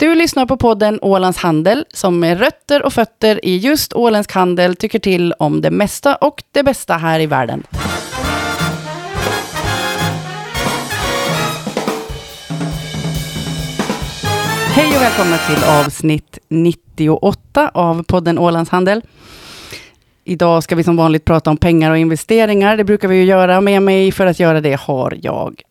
Du lyssnar på podden Ålands Handel som med rötter och fötter i just åländsk handel tycker till om det mesta och det bästa här i världen. Hej och välkomna till avsnitt 98 av podden Ålands Handel. Idag ska vi som vanligt prata om pengar och investeringar. Det brukar vi ju göra. Med mig för att göra det har jag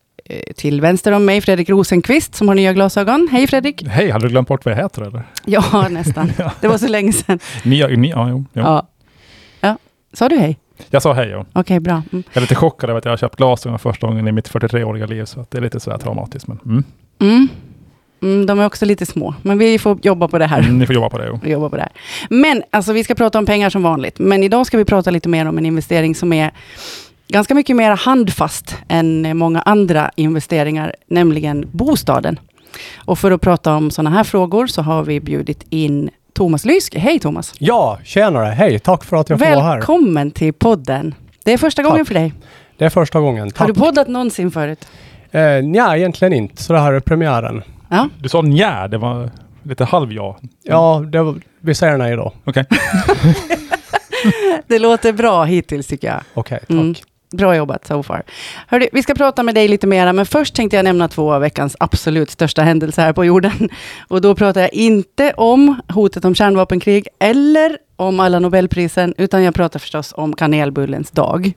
till vänster om mig Fredrik Rosenqvist som har nya glasögon. Hej Fredrik! Hej, hade du glömt bort vad jag heter eller? Ja, nästan. Ja. Det var så länge sedan. Nya, ni, ja, jo, jo. Ja. ja. Sa du hej? Jag sa hej. Jo. Okej, bra. Mm. Jag är lite chockad över att jag har köpt glasögon första gången i mitt 43-åriga liv, så det är lite sådär traumatiskt. Men, mm. Mm. Mm, de är också lite små, men vi får jobba på det här. Mm, ni får jobba på det. Jo. jobba på det här. Men alltså, vi ska prata om pengar som vanligt. Men idag ska vi prata lite mer om en investering som är ganska mycket mer handfast än många andra investeringar, nämligen bostaden. Och för att prata om sådana här frågor så har vi bjudit in Thomas Lyske. Hej Thomas! Ja, tjenare. Hej, tack för att jag får vara här. Välkommen till podden. Det är första gången Tack. för dig. Det är första gången. Har Tack. du poddat någonsin förut? Eh, nja, egentligen inte. Så det här är premiären. Ja. Du sa nja, det var lite halv ja. Ja, det var, vi säger nej då. Okej. Det låter bra hittills tycker jag. Okej, tack. Mm. Bra jobbat so far. Hörru, vi ska prata med dig lite mera, men först tänkte jag nämna två av veckans absolut största händelser här på jorden. Och då pratar jag inte om hotet om kärnvapenkrig eller om alla Nobelprisen, utan jag pratar förstås om kanelbullens dag.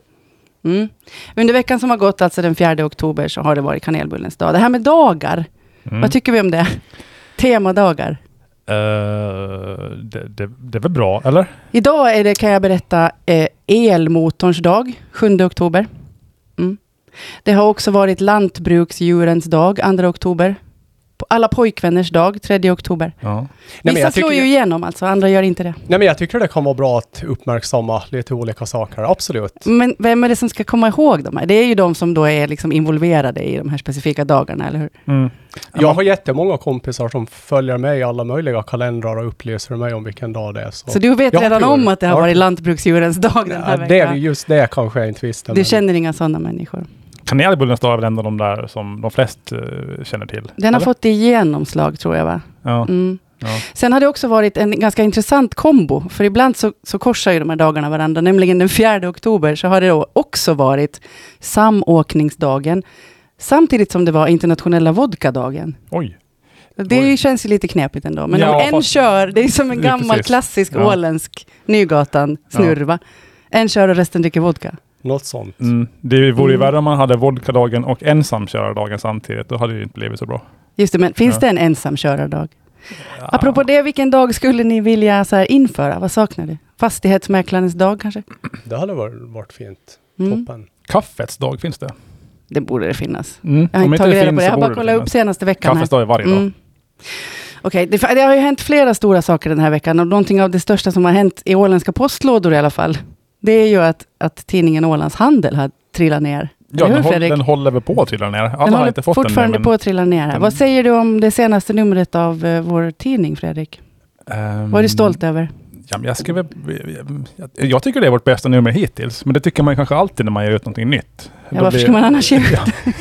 Mm. Under veckan som har gått, alltså den 4 oktober, så har det varit kanelbullens dag. Det här med dagar, Mm. vad tycker vi om det? Temadagar. Eh, det, det, det är väl bra, eller? Idag är det, kan jag berätta, eh, elmotorns dag, 7 oktober. Mm. Det har också varit lantbruksdjurens dag, 2 oktober. Alla pojkvänners dag, 3 oktober. Ja. Nej, Vissa jag slår ju igenom, alltså, andra gör inte det. Nej, men jag tycker det kan vara bra att uppmärksamma lite olika saker. Absolut. Men vem är det som ska komma ihåg de här? Det är ju de som då är liksom involverade i de här specifika dagarna, eller hur? Mm. Jag har jättemånga kompisar som följer mig i alla möjliga kalendrar och upplyser mig om vilken dag det är. Så, Så du vet Jag redan om att det har varit lantbruksdjurens dag den här ja, det är veckan? just det kanske jag inte visste. Du men- känner inga sådana människor? Kanelbullens dag är väl ändå de där som de flest eh, känner till? Den har eller? fått genomslag, tror jag, va? Ja. Mm. ja. Sen har det också varit en ganska intressant kombo, för ibland så, så korsar ju de här dagarna varandra, nämligen den 4 oktober så har det då också varit samåkningsdagen, samtidigt som det var internationella vodkadagen. Oj. Det Oj. känns ju lite knepigt ändå, men Ja, om en fast- kör, det är som en gammal klassisk Ja. åländsk Nygatan-snurva. En kör och resten dricker vodka. Något sånt. Mm. Det vore ju Mm. värre om man hade vodkadagen och ensamkörardagen samtidigt. Då hade det inte blivit så bra. Just det, men finns Ja. det en ensamkörardag? Apropå det, vilken dag skulle ni vilja så här, införa? Vad saknar du? Fastighetsmäklarens dag kanske? Det hade varit, varit fint. Mm. Toppen. Kaffets dag finns det. Det borde det finnas. Mm. Jag har Om inte tagit reda på finns det. Jag har bara kollat upp senaste veckan. Kaffets dag är varje dag. Mm. Okej, det, det har ju hänt flera stora saker den här veckan och någonting av det största som har hänt i åländska postlådor i alla fall, det är ju att, att tidningen Ålands Handel har trillat ner. Ja, den, håll, den håller väl på att trilla ner. Alla Den har inte fått den fortfarande än, på att trilla ner den- Vad säger du om det senaste numret av eh, vår tidning, Fredrik? Ehm, Vad är du stolt över? Ja, men jag, väl, jag, tycker det är vårt bästa nummer hittills, men det tycker man kanske alltid när man ger ut någonting nytt. Ja, Då varför blir- ska man annars ge ut Ja.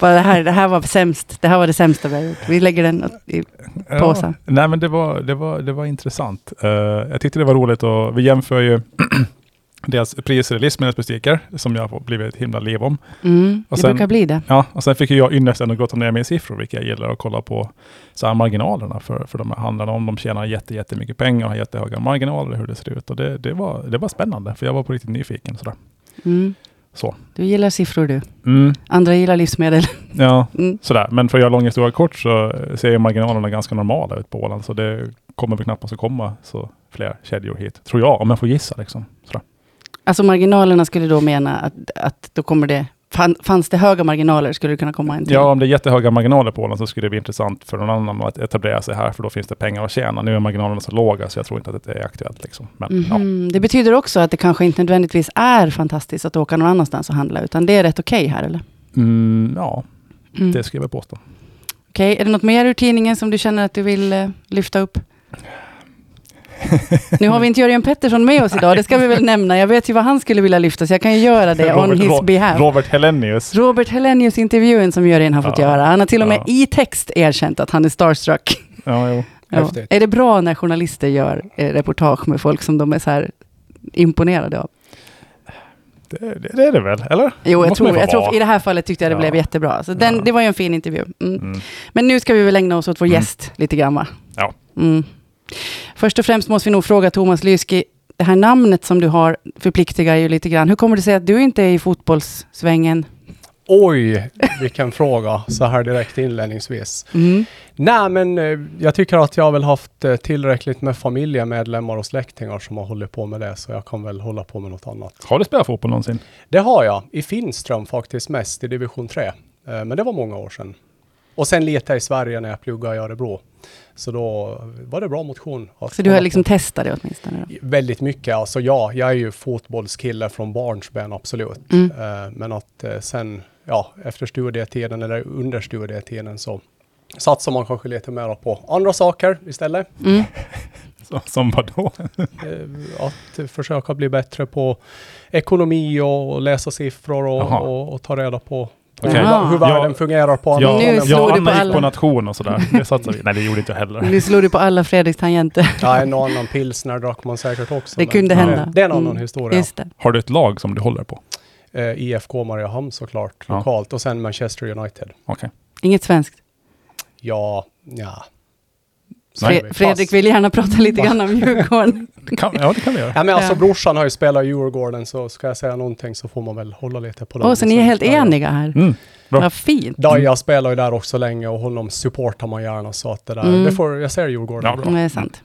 Bara det här, det här var sämst. Det här var det sämsta vi har gjort. Vi lägger den i påsen. Ja, nej, men det var, det var, det var intressant. Eh, jag tyckte det var roligt och vi jämför ju deras priser i livsmedelsbutiker, som jag har blivit ett himla liv om. Mm, Och det sen- brukar bli det. Ja, och sen fick jag ynnesten att grotta ner mig i siffror, vilket jag gillar att kolla på så här marginalerna för, för de här handlarna. Om de tjänar jätte, jättemycket pengar och har jättehöga marginaler, hur det ser ut. Och det, det, var, det var spännande, för jag var på riktigt nyfiken. Sådär. Mm. Så. Du gillar siffror du. Mm, Andra gillar livsmedel. ja, Mm. sådär. Men för att göra lång historia kort så ser ju marginalerna ganska normala ut på Åland. Så det kommer väl knappast att komma så fler kedjor hit. Tror jag, om jag får gissa. Liksom. Sådär. Alltså marginalerna skulle då mena att, att då kommer det... Fann, fanns det höga marginaler skulle det kunna komma en till. Ja, om det är jättehöga marginaler på Åland så skulle det bli intressant för någon annan att etablera sig här, för då finns det pengar att tjäna. Nu är marginalerna så låga så jag tror inte att det är aktuellt. Liksom. Men, ja. Mhm. Det betyder också att det kanske inte nödvändigtvis är fantastiskt att åka någon annanstans och handla, utan det är rätt okej här, eller? Mm, ja, Mm. det ska jag påstå. Okej, är det något mer ur tidningen som du känner att du vill eh, lyfta upp? nu har vi inte Jörgen Pettersson med oss idag, det ska vi väl nämna. Jag vet ju vad han skulle vilja lyfta, så jag kan ju göra det on Robert- his Ro- behalf. Robert Hellenius. Robert Hellenius intervjun som Jörgen har fått Ja. göra. Han har till och med Ja. i text erkänt att han är starstruck. Ja, jo. Ja. Är det bra när journalister gör eh, reportage med folk som de är så här imponerade av? Det, det, det är det väl, eller? Jo, jag tror, jag tror i det här fallet tyckte jag det Ja. blev jättebra. Så den, Ja. det var ju en fin intervju. Mm. Mm. Men nu ska vi väl ägna oss åt vår Mm. gäst lite grann va? Ja. Först och främst måste vi nog fråga Thomas Lyski, det här namnet som du har förpliktigar ju lite grann. Hur kommer det sig att du inte är i fotbollssvängen? Oj, vilken fråga så här direkt inledningsvis. Mm. Nej, men eh, jag tycker att jag har väl haft eh, tillräckligt med familjemedlemmar och släktingar som har hållit på med det, så jag kan väl hålla på med något annat. Har du spelat fotboll någonsin? Det har jag, i Finström faktiskt mest, i division 3. Eh, Men det var många år sedan. Och sen lite i Sverige när jag pluggade i Örebro. Så då var det bra motion. Så du har liksom testat det åtminstone? Då. Väldigt mycket, alltså ja, jag är ju fotbollskille från barnsben, absolut. Mm. Eh, Men att eh, sen, ja, efter studietiden eller under studietiden så satsar man kanske lite mer på andra saker istället. Mm. Som vadå? Eh, Att försöka bli bättre på ekonomi och läsa siffror och, och, och ta reda på Okej. hur, Jaha. hur världen Jag- fungerar på andra Jag, Nu håll. slår jag på Anna gick alla. på nation och sådär. Det satsade vi. Nej, det gjorde inte jag heller. Nu slår du på alla Fredriks tangenter. Ja, en annan pilsner drack man säkert också. Det kunde Ja, hända. Det är en annan Mm. historia. Just det. Har du ett lag som du håller på? Eh, IFK Mariehamn såklart, Ja. lokalt. Och sen Manchester United. Okej. Inget svenskt. Ja, ja. Fre- Fredrik vill gärna prata lite grann om Djurgården. Det kan, ja, det kan vi göra. Ja, men alltså brorsan har ju spelat i Djurgården, så ska jag säga någonting så får man väl hålla lite på Åh, så ni är helt eniga här. Mm. Bra. Vad fint. Daja spelar ju där också länge och honom supportar man gärna så att det där, Mm. det får, jag säger Djurgården. Ja, bra. Det är sant.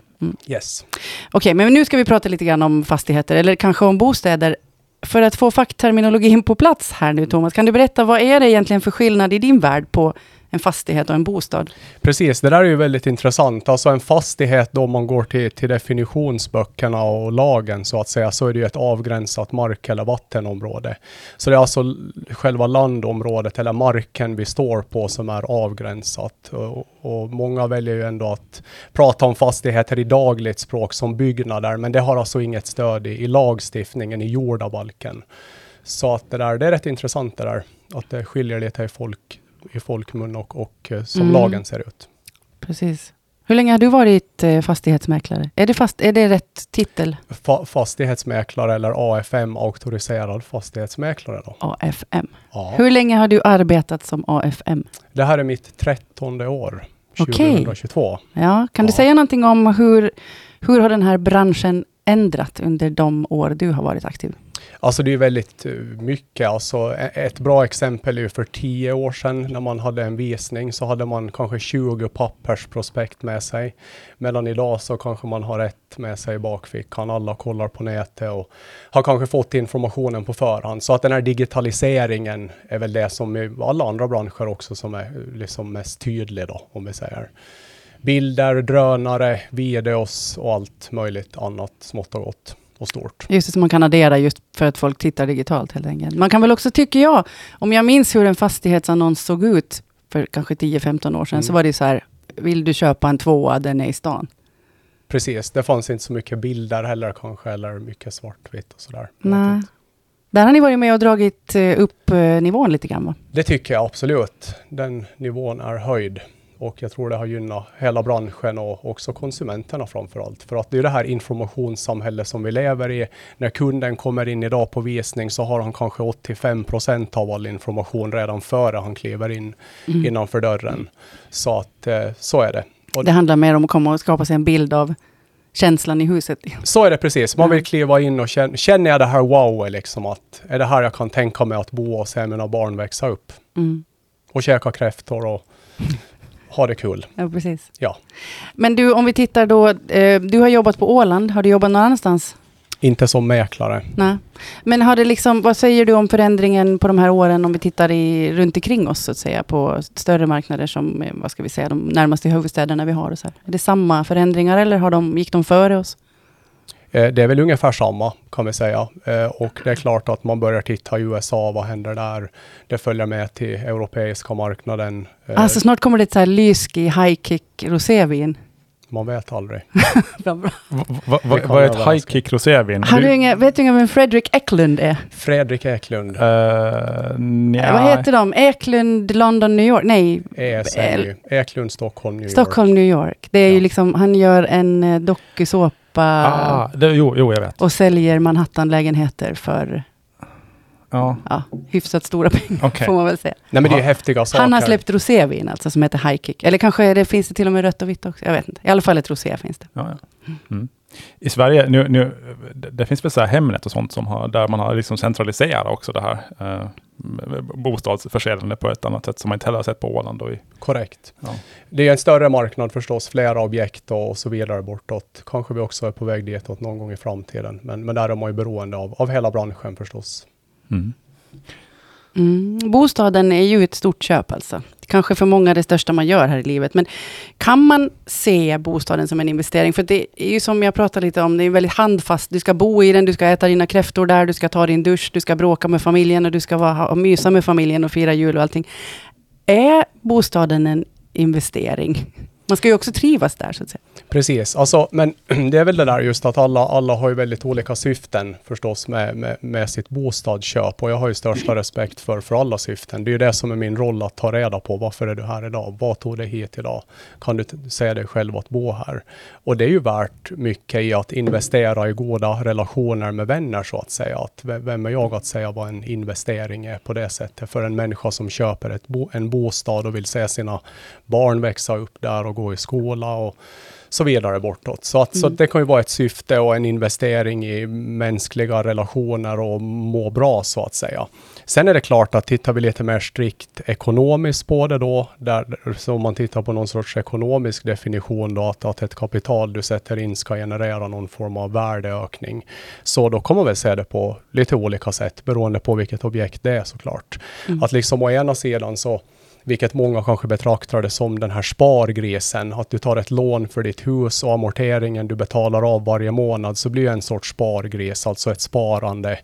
Yes. Okej, men nu ska vi prata lite grann om fastigheter, eller kanske om bostäder. För att få fackterminologin på plats här nu, Thomas, kan du berätta vad är det egentligen för skillnad i din värld på en fastighet och en bostad? Precis, det där är ju väldigt intressant. Alltså en fastighet då man går till, till definitionsböckerna och lagen så att säga, så är det ju ett avgränsat mark eller vattenområde. Så det är alltså själva landområdet eller marken vi står på som är avgränsat. Och, och många väljer ju ändå att prata om fastigheter i dagligt språk som byggnader, men det har alltså inget stöd i, i lagstiftningen, i jordabalken. Så att det där, det är rätt intressant det där, att det skiljer lite i folk i folkmun och, och eh, som Mm. lagen ser ut. Precis. Hur länge har du varit eh, fastighetsmäklare? Är det, fast, är det rätt titel? Fa- fastighetsmäklare eller AFM, auktoriserad fastighetsmäklare då. AFM. Ja. Hur länge har du arbetat som AFM? Det här är mitt trettonde år, Okej. 2022. Ja, kan du Ja. säga någonting om hur, hur har den här branschen ändrat under de år du har varit aktiv? Alltså det är väldigt eh, mycket. Alltså ett bra exempel är ju för tio år sedan när man hade en visning så hade man kanske 20 pappersprospekt med sig. Medan idag så kanske man har ett med sig i bakfickan. Alla kollar på nätet och har kanske fått informationen på förhand. Så att den här digitaliseringen är väl det som i alla andra branscher också som är liksom mest tydlig då, om vi säger. Bilder, drönare, videos och allt möjligt annat smått och gott och stort. Just det, som man kan addera just för att folk tittar digitalt helt enkelt. Man kan väl också, tycker jag, om jag minns hur en fastighetsannons såg ut för kanske 10-15 år sedan, Mm. så var det så här, vill du köpa en tvåa, den är i stan. Precis, det fanns inte så mycket bilder heller kanske, eller mycket svartvitt och sådär. Nej. Där har ni varit med och dragit eh, upp eh, nivån lite grann va? Det tycker jag absolut. Den nivån är höjd. Och jag tror det har gynnat hela branschen och också konsumenterna framför allt. För att det är det här informationssamhället som vi lever i. När kunden kommer in idag på visning så har han kanske 85 procent av all information redan före han kliver in Mm. innanför dörren. Så att eh, så är det. Och Det handlar mer om att komma och skapa sig en bild av känslan i huset. Så är det precis. Man vill Mm. kliva in och känna, känner jag det här wow, liksom att är det här jag kan tänka mig att bo och se mina barn växa upp? Mm. Och käka kräftor och ha det kul. Ja, precis. Ja. Men du, om vi tittar då, eh, du har jobbat på Åland, har du jobbat någon annanstans? Inte som mäklare. Nej. Men har det liksom, vad säger du om förändringen på de här åren om vi tittar i, runt omkring oss så att säga på större marknader som, eh, vad ska vi säga, de närmaste huvudstäderna vi har och så här. Är det samma förändringar eller har de, gick de före oss? Eh, det är väl ungefär samma kan vi säga. Eh, och det är klart att man börjar titta i USA, vad händer där? Det följer med till europeiska marknaden. Eh, Alltså snart kommer det ett så här Lyski High Kick rosévin. Man vet aldrig. Bra. Va- va- va- Vad är ett high kick rosévin? Har Du- vet du vem Fredrik Eklund är? Fredrik Eklund, Eh, nja. Vad heter de? Eklund, London, New York? Nej, ESN, Eklund, Stockholm, New York. Stockholm, New York. Det är ju Ja. liksom, han gör en eh, dokusåpa Ah, det, jo, jo, jag vet. och säljer Manhattan-lägenheter för Ja, ja, hyfsat stora pengar, okej. får man väl säga. Nej men det är häftiga saker. Han har släppt rosévin alltså, som heter High Kick. Eller kanske det, finns det till och med rött och vitt också? Jag vet inte. I alla fall ett rosé finns det. Ja, ja. Mm. I Sverige, nu, nu, det finns väl så här Hemnet och sånt som har, där man har liksom centraliserat också det här eh, bostadsförsäljande på ett annat sätt som man inte heller har sett på Åland. Och i, Korrekt. ja. Det är en större marknad förstås, flera objekt och så vidare bortåt. Kanske vi också är på väg ditåt någon gång i framtiden. Men, men där är man ju beroende av, av hela branschen förstås. Mm. Mm. Bostaden är ju ett stort köp alltså. Kanske för många det största man gör här i livet. Men kan man se bostaden som en investering? För det är ju som jag pratade lite om, det är väldigt handfast. Du ska bo i den, du ska äta dina kräftor där, du ska ta din dusch, du ska bråka med familjen och du ska vara, och mysa med familjen och fira jul och allting. Är bostaden en investering? Man ska ju också trivas där så att säga. Precis, alltså, men det är väl det där just att alla, alla har ju väldigt olika syften förstås med, med, med sitt bostadsköp och jag har ju största respekt för, för alla syften. Det är ju det som är min roll att ta reda på. Varför är du här idag? Vad tog dig hit idag? Kan du säga dig själv att bo här? Och det är ju värt mycket i att investera i goda relationer med vänner så att säga. Att vem är jag att säga vad en investering är på det sättet? För en människa som köper ett bo, en bostad och vill se sina barn växa upp där och gå i skola och så vidare bortåt. Så, att, så Mm. det kan ju vara ett syfte och en investering i mänskliga relationer och må bra så att säga. Sen är det klart att tittar vi lite mer strikt ekonomiskt på det då, där, så om man tittar på någon sorts ekonomisk definition då, att, att ett kapital du sätter in ska generera någon form av värdeökning. Så då kommer väl se det på lite olika sätt beroende på vilket objekt det är såklart. Mm. Att liksom å ena sidan så vilket många kanske betraktar det som den här spargrisen, att du tar ett lån för ditt hus och amorteringen du betalar av varje månad, så blir det en sorts spargris, alltså ett sparande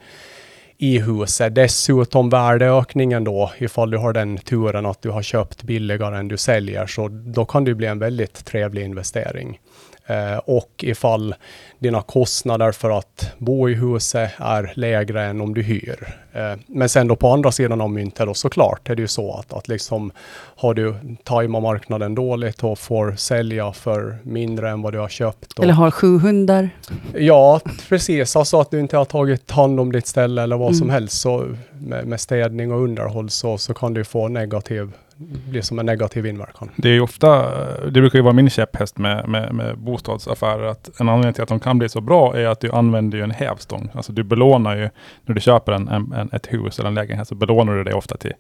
i huset. Dessutom värdeökningen då, ifall du har den turen att du har köpt billigare än du säljer, så då kan det bli en väldigt trevlig investering. Eh, och ifall dina kostnader för att bo i huset är lägre än om du hyr. Eh, men sen då på andra sidan av myntet då såklart är det ju så att, att liksom har du tajmat marknaden dåligt och får sälja för mindre än vad du har köpt. Och, Eller har sju hundar. Ja, precis. Alltså att du inte har tagit hand om ditt ställe eller vad som Mm. helst. Så med, med städning och underhåll så, så kan ju få negativ, blir som en negativ inverkan. Det är ju ofta, det brukar ju vara min käpphäst med, med, med bostadsaffärer, att en anledning till att de kan bli så bra är att du använder ju en hävstång. Alltså du belånar ju, när du köper en, en, ett hus eller en lägenhet, så belånar du det ofta till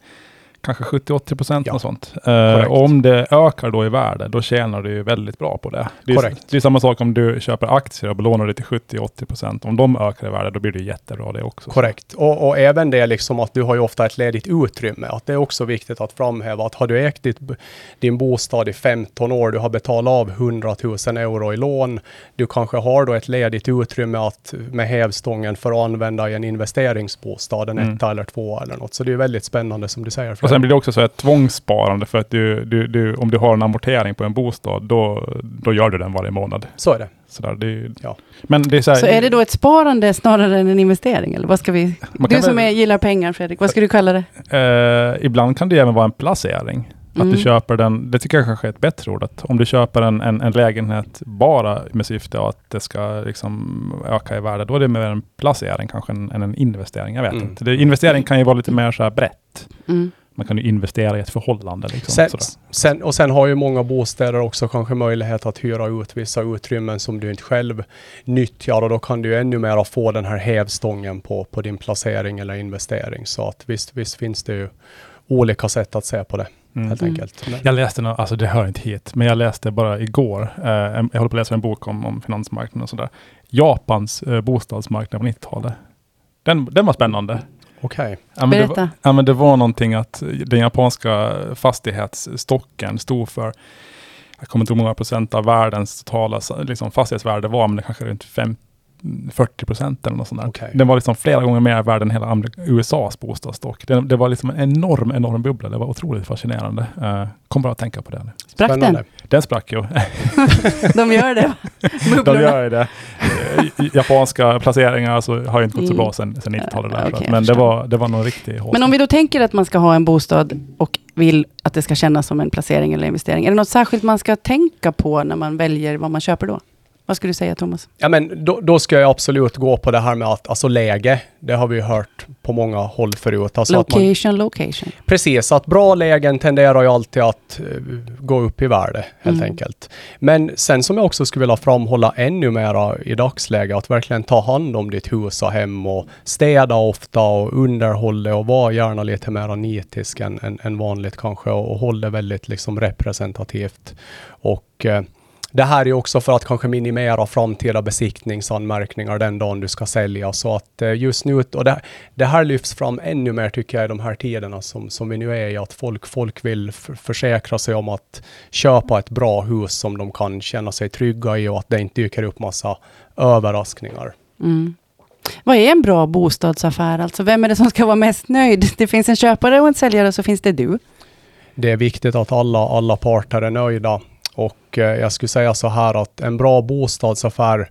kanske 70-80 procent Ja, sånt. Eh, om det ökar då i värde, då tjänar du ju väldigt bra på det. Det är, Korrekt. det är samma sak om du köper aktier och belånar det till 70-80 procent. Om de ökar i värde, då blir det jättebra det också. Korrekt. Och, och även det liksom att du har ju ofta ett ledigt utrymme. Att det är också viktigt att framhäva att har du ägt ditt, din bostad i 15 år, du har betalat av 100 000 euro i lån, du kanske har då ett ledigt utrymme att med hävstången för att använda i en investeringsbostad, en Mm. etta eller två eller något. Så det är väldigt spännande som du säger. Och sen blir det också så ett tvångssparande för att du, du, du, om du har en amortering på en bostad, då, då gör du den varje månad. Så är det. Sådär, det är, ju- Ja. Men det är så, här, Så är det då ett sparande snarare än en investering? Eller vad ska vi... Du som är, gillar pengar Fredrik, vad ska du kalla det? Eh, ibland kan det även vara en placering. Att Mm. du köper den, det tycker jag kanske är ett bättre ord, att om du köper en, en, en lägenhet bara med syfte att det ska liksom öka i värde, då är det mer en placering kanske än, än en investering. Jag vet Mm. inte. Det, investering kan ju vara lite mer så här brett. Mm. Man kan ju investera i ett förhållande. Liksom, Sen, sen, och sen har ju många bostäder också kanske möjlighet att hyra ut vissa utrymmen som du inte själv nyttjar och då kan du ju ännu mer få den här hävstången på, på din placering eller investering. Så att visst, visst finns det ju olika sätt att se på det Mm. helt Mm. enkelt. Men, Jag läste, nå- alltså det hör inte hit, men jag läste bara igår, eh, jag håller på att läsa en bok om, om finansmarknaden och sådär. Japans eh, bostadsmarknad på 90-talet. Den, den var spännande. Okej, Ja, men det, var, Berätta. ja, men det var någonting att den japanska fastighetsstocken stod för, jag kommer inte ihåg hur många procent av världens totala liksom, fastighetsvärde var, men det kanske runt 40 procent eller något sånt där. Okej. Den var liksom flera gånger mer värd än hela USAs bostadsstock. Det, det var liksom en enorm, enorm bubbla. Det var otroligt fascinerande. Uh, kom bara att tänka på det nu. Sprack den? Spännande. Den sprack ju. De gör det. De gör det. Eh, Japanska placeringar så har ju inte gått så bra sedan, sedan 90-talet. Där, Okej, så att- jag men det var, det var någon riktig Men om vi då tänker att man ska ha en bostad och vill att det ska kännas som en placering eller investering. Är det något särskilt man ska tänka på när man väljer vad man köper då? Vad skulle du säga Thomas? Ja, men då, då ska jag absolut gå på det här med att, alltså läge, det har vi ju hört på många håll förut. Alltså att man, Location, location. precis, att bra lägen tenderar ju alltid att eh, gå upp i värde, helt Mm. enkelt. Men sen som jag också skulle vilja framhålla ännu mera i dagsläget, att verkligen ta hand om ditt hus och hem och städa ofta och underhålla och vara gärna lite mer nitisk än, än, än vanligt kanske och, och hålla det väldigt liksom representativt. Och eh, det här är också för att kanske minimera framtida besiktningsanmärkningar den dagen du ska sälja. Så att eh, just nu, och det, det här lyfts fram ännu mer tycker jag i de här tiderna som, som vi nu är i, att folk, folk vill försäkra sig om att köpa ett bra hus som de kan känna sig trygga i och att det inte dyker upp massa överraskningar. Mm. Vad är en bra bostadsaffär? Alltså vem är det som ska vara mest nöjd? Det finns en köpare och en säljare och så finns det du. Det är viktigt att alla, alla parter är nöjda. Och eh, jag skulle säga så här att en bra bostadsaffär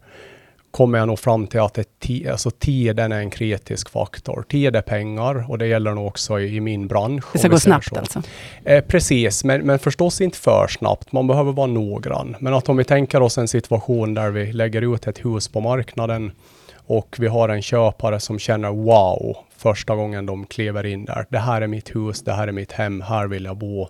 kommer jag nog fram till att det, ti- alltså tiden är en kritisk faktor. Tid är pengar och det gäller nog också i, i min bransch. Det ska gå snabbt så. alltså. Eh, precis, men, men förstås inte för snabbt. Man behöver vara noggrann. Men att om vi tänker oss en situation där vi lägger ut ett hus på marknaden och vi har en köpare som känner wow första gången de kliver in där. Det här är mitt hus, det här är mitt hem, här vill jag bo.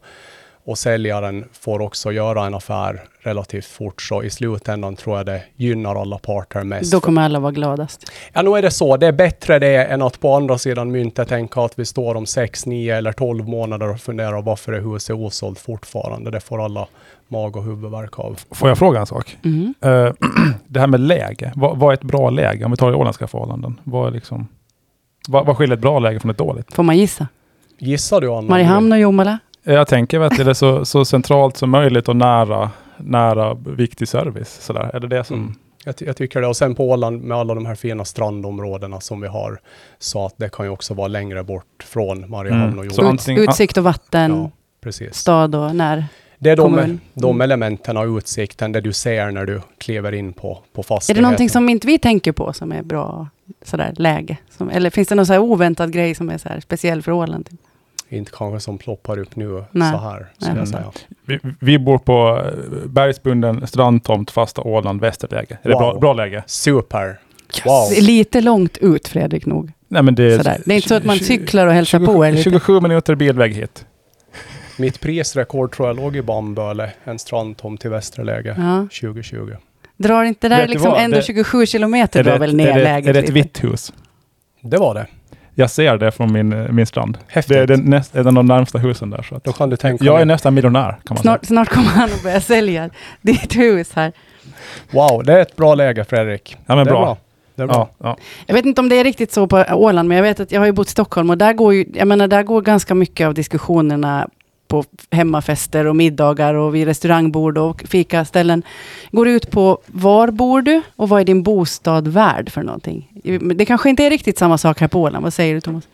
Och säljaren får också göra en affär relativt fort, så i slutändan tror jag det gynnar alla parter mest. Då kommer alla vara gladast. Ja, nog är det så. Det är bättre det än att på andra sidan myntet tänka att vi står om 6, 9 eller 12 månader och funderar varför är huset osålt fortfarande. Det får alla mag och huvudvärk av. Får jag fråga en sak? Mm. Eh, det här med läge. Vad, vad är ett bra läge? Om vi tar i åländska förhållanden. Vad, är liksom, vad, vad skiljer ett bra läge från ett dåligt? Får man gissa? Gissar du Anna? Mariehamn och Jomala? Jag tänker du, det är så, så centralt som möjligt och nära, nära viktig service. Sådär. Är det det som... Mm. Jag, ty- jag tycker det. Och sen på Åland med alla de här fina strandområdena som vi har. Så att det kan ju också vara längre bort från Mariehamn Mm. och Jordbro. Ut, utsikt och vatten, Ja, precis. stad och när. Det är de, kommun. de Mm. elementen av utsikten, det du ser när du kliver in på, på Är fastigheten. det någonting som inte vi tänker på som är bra sådär, läge? Som, eller finns det någon så här oväntad grej som är så här speciell för Åland? Typ? Inte kanske som ploppar upp nu Nej. så här, ska Nej. jag säga. Vi, vi bor på eh, bergsbunden strandtomt, fasta Åland, västerläge. Är det bra, Wow. bra läge? Super! Wow. Är lite långt ut Fredrik nog. Nej, men det, Sådär. Det är inte så att man cyklar och hälsar 27, på. Eller lite. 27 minuter bilväg hit. Mitt prisrekord tror jag låg i Bamböle, en strandtomt till Västerläge, Ja. 2020. Drar inte där liksom ändå Det- 27 kilometer Är det, drar väl är, ner det, läget är det ett vitt hus? Det var det. Jag ser det från min, eh, min strand. Häftigt. Det är den näst, ett av de närmsta husen där. Så att Då kan du tänka jag är nästan miljonär kan man Snart, snart kommer han att börja sälja ditt hus här. Wow, det är ett bra läge Fredrik. säga. Ja, men det är bra. bra. Det är bra. Ja, ja. Jag vet inte om det är riktigt så på Åland, men jag vet att jag har ju bott i Stockholm och där går ju, jag menar, där går ganska mycket av diskussionerna på hemmafester och middagar och vid restaurangbord och fikaställen går ut på var bor du och vad är din bostad värd för någonting? Det kanske inte är riktigt samma sak här på Åland. Vad säger du Thomas?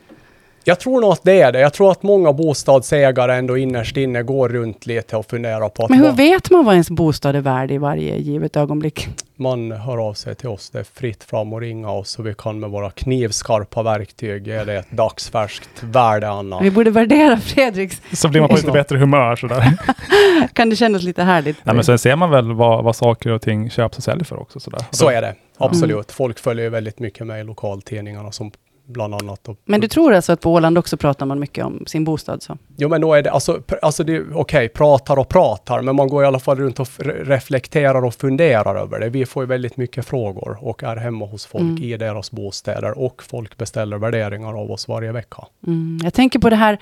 Jag tror nog att det är det. Jag tror att många bostadsägare ändå innerst inne går runt lite och funderar på att Men hur vad- vet man vad ens bostad är värd i varje givet ögonblick? man hör av sig till oss. Det är fritt fram och ringa oss och vi kan med våra knivskarpa verktyg ge det ett dagsfärskt värde, Anna. Vi borde värdera Fredriks. Så blir man på lite Så. bättre humör sådär. Kan det kännas lite härligt? Nej, men sen ser man väl vad, vad saker och ting köps och säljs för också. Sådär. Så är det, absolut. Mm. Folk följer ju väldigt mycket med i lokaltidningarna som bland annat. Men du tror alltså att på Åland också pratar man mycket om sin bostad? Så? Jo men då är det, alltså, alltså det, okej, pratar och pratar, men man går i alla fall runt och reflekterar och funderar över det. Vi får ju väldigt mycket frågor och är hemma hos folk Mm. i deras bostäder och folk beställer värderingar av oss varje vecka. Mm. Jag tänker på det här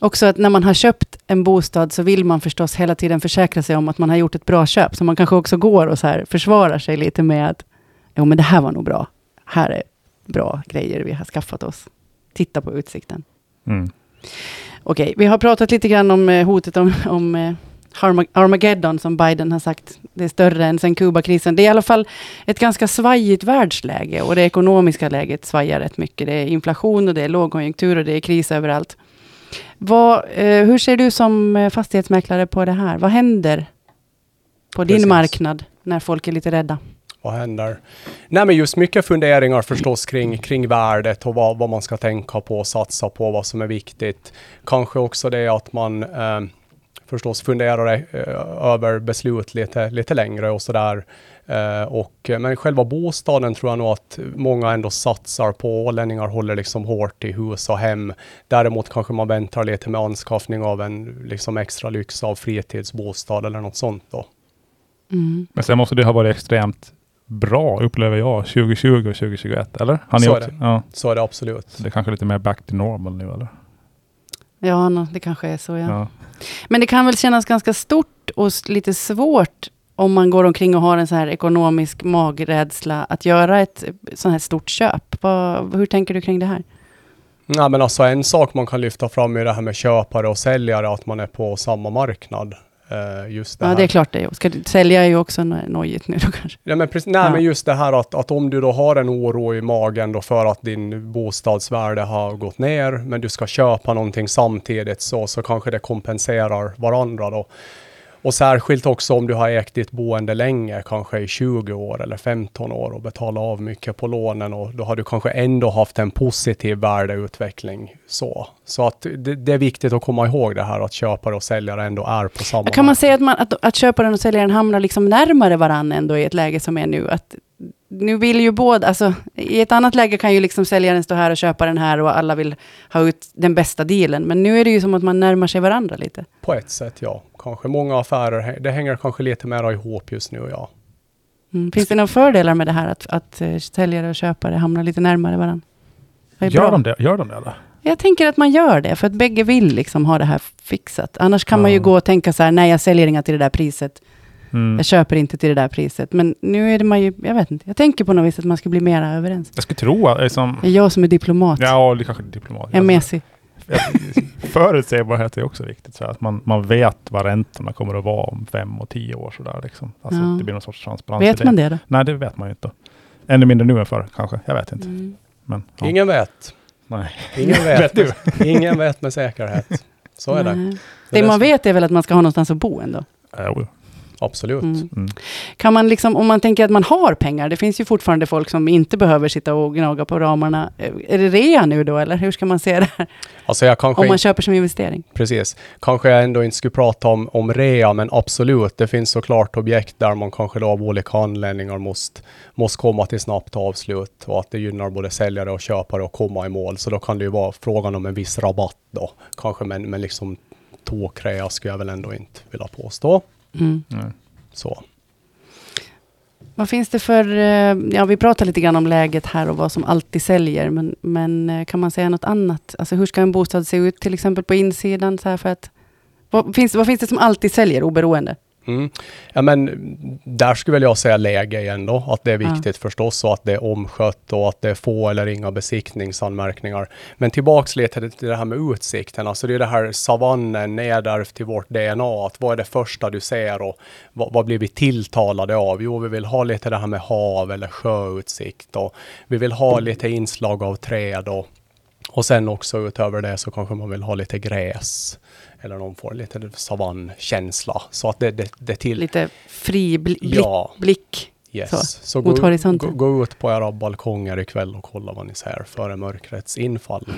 också att när man har köpt en bostad så vill man förstås hela tiden försäkra sig om att man har gjort ett bra köp. Så man kanske också går och så här försvarar sig lite med att jo men det här var nog bra. Här är bra grejer vi har skaffat oss. Titta på utsikten. Mm. Okej, vi har pratat lite grann om eh, hotet om, om eh, Armageddon som Biden har sagt. Det är större än sen Kubakrisen. Det är i alla fall ett ganska svajigt världsläge och det ekonomiska läget svajar rätt mycket. Det är inflation och det är lågkonjunktur och det är kris överallt. Vad, eh, hur ser du som fastighetsmäklare på det här? Vad händer på din Precis. marknad när folk är lite rädda? Vad händer? Nej, men just mycket funderingar förstås kring, kring värdet och vad, vad man ska tänka på och satsa på, vad som är viktigt. Kanske också det att man eh, förstås funderar eh, över beslut lite, lite längre och sådär. Eh, och, men själva bostaden tror jag nog att många ändå satsar på. Ålänningar håller liksom hårt i hus och hem. Däremot kanske man väntar lite med anskaffning av en liksom extra lyx av fritidsbostad eller något sånt då. Mm. Men sen måste det ha varit extremt bra, upplever jag, 2020 och 2021, eller? Har ni Så är också? det. Ja, Så är det absolut. så det är kanske lite mer back to normal nu, eller? Ja, nå, det kanske är så. Ja. Ja. Men det kan väl kännas ganska stort och lite svårt om man går omkring och har en så här ekonomisk magrädsla att göra ett sånt här stort köp. Vad, hur tänker du kring det här? Ja, men alltså en sak man kan lyfta fram är det här med köpare och säljare, att man är på samma marknad. Eh, just det Ja, här. det är klart det. Ska du sälja är ju också no- nojigt nu då kanske. Ja, men, precis, nej, Ja. men just det här att, att om du då har en oro i magen då för att din bostadsvärde har gått ner, men du ska köpa någonting samtidigt så, så kanske det kompenserar varandra då. Och särskilt också om du har ägt ditt boende länge, kanske i 20 år eller 15 år och betalat av mycket på lånen och då har du kanske ändå haft en positiv värdeutveckling. Så, så att det, det är viktigt att komma ihåg det här att köpare och säljare ändå är på samma Kan man säga att, man, att, att köparen och säljaren hamnar liksom närmare varandra ändå i ett läge som är nu? Att nu vill ju båda, alltså i ett annat läge kan ju liksom säljaren stå här och köparen här och alla vill ha ut den bästa dealen. Men nu är det ju som att man närmar sig varandra lite. På ett sätt, ja. Kanske många affärer, det hänger kanske lite mer ihop just nu, ja. Mm. Finns det några fördelar med det här att, att eh, säljare och köpare hamnar lite närmare varandra? Gör, bra? de det? Gör de det, eller? Jag tänker att man gör det, för att bägge vill liksom ha det här fixat. Annars kan man ju gå och tänka så här, nej jag säljer inga till det där priset. Mm. Jag köper inte till det där priset. Men nu är det man ju, jag vet inte. Jag tänker på något vis att man ska bli mer överens. Jag skulle tro att, liksom, Det är jag som är diplomat. ja, det kanske är diplomat. Jag är mesig. Förutsägbarhet är också viktigt, så att man, man vet vad räntorna kommer att vara om fem och tio år. Sådär, liksom. alltså, Ja. Det blir någon sorts transparens Vet man det då? Nej, det vet man ju inte. Ännu mindre nu än förr, kanske. Jag vet inte. Mm. Men, ja. Ingen vet. Nej. Ingen vet. Vet Ingen vet med säkerhet. Så är det. Nej. Det Det man det som- vet är väl att man ska ha någonstans att bo ändå. Jo. Absolut. Mm. Mm. Kan man liksom, om man tänker att man har pengar, det finns ju fortfarande folk som inte behöver sitta och gnaga på ramarna. Eh, Är det rea nu då, eller hur ska man se det här? Alltså jag kanske, Om man köper som investering? precis, kanske jag ändå inte skulle prata om, om rea, men absolut, det finns såklart objekt där man kanske då av olika anledningar måste, måste komma till snabbt avslut och att det gynnar både säljare och köpare att komma i mål. Så då kan det ju vara frågan om en viss rabatt då, kanske, men, men liksom tokrea skulle jag väl ändå inte vilja påstå. Mm. Så. Vad finns det för, eh, ja vi pratar lite grann om läget här och vad som alltid säljer, men, men eh, kan man säga något annat? Alltså hur ska en bostad se ut till exempel på insidan? Så för att, vad, finns, vad finns det som alltid säljer oberoende? Mm. Ja, men där skulle väl jag säga läge igen då, att det är Ja. viktigt förstås och att det är omskött och att det är få eller inga besiktningsanmärkningar. Men tillbaks lite till det här med utsikten, alltså det är det här savannen nedärvt till vårt DNA, att vad är det första du ser och vad, vad blir vi tilltalade av? Jo, vi vill ha lite det här med hav eller sjöutsikt och vi vill ha lite inslag av träd och och sen också utöver det så kanske man vill ha lite gräs. Eller någon får lite savannkänsla. Så att det, det, det till... Lite fri blick, Ja, blick. Yes. så, Så, mot gå, horisonten. gå, gå ut på era balkonger ikväll och kolla vad ni ser före mörkrets infall.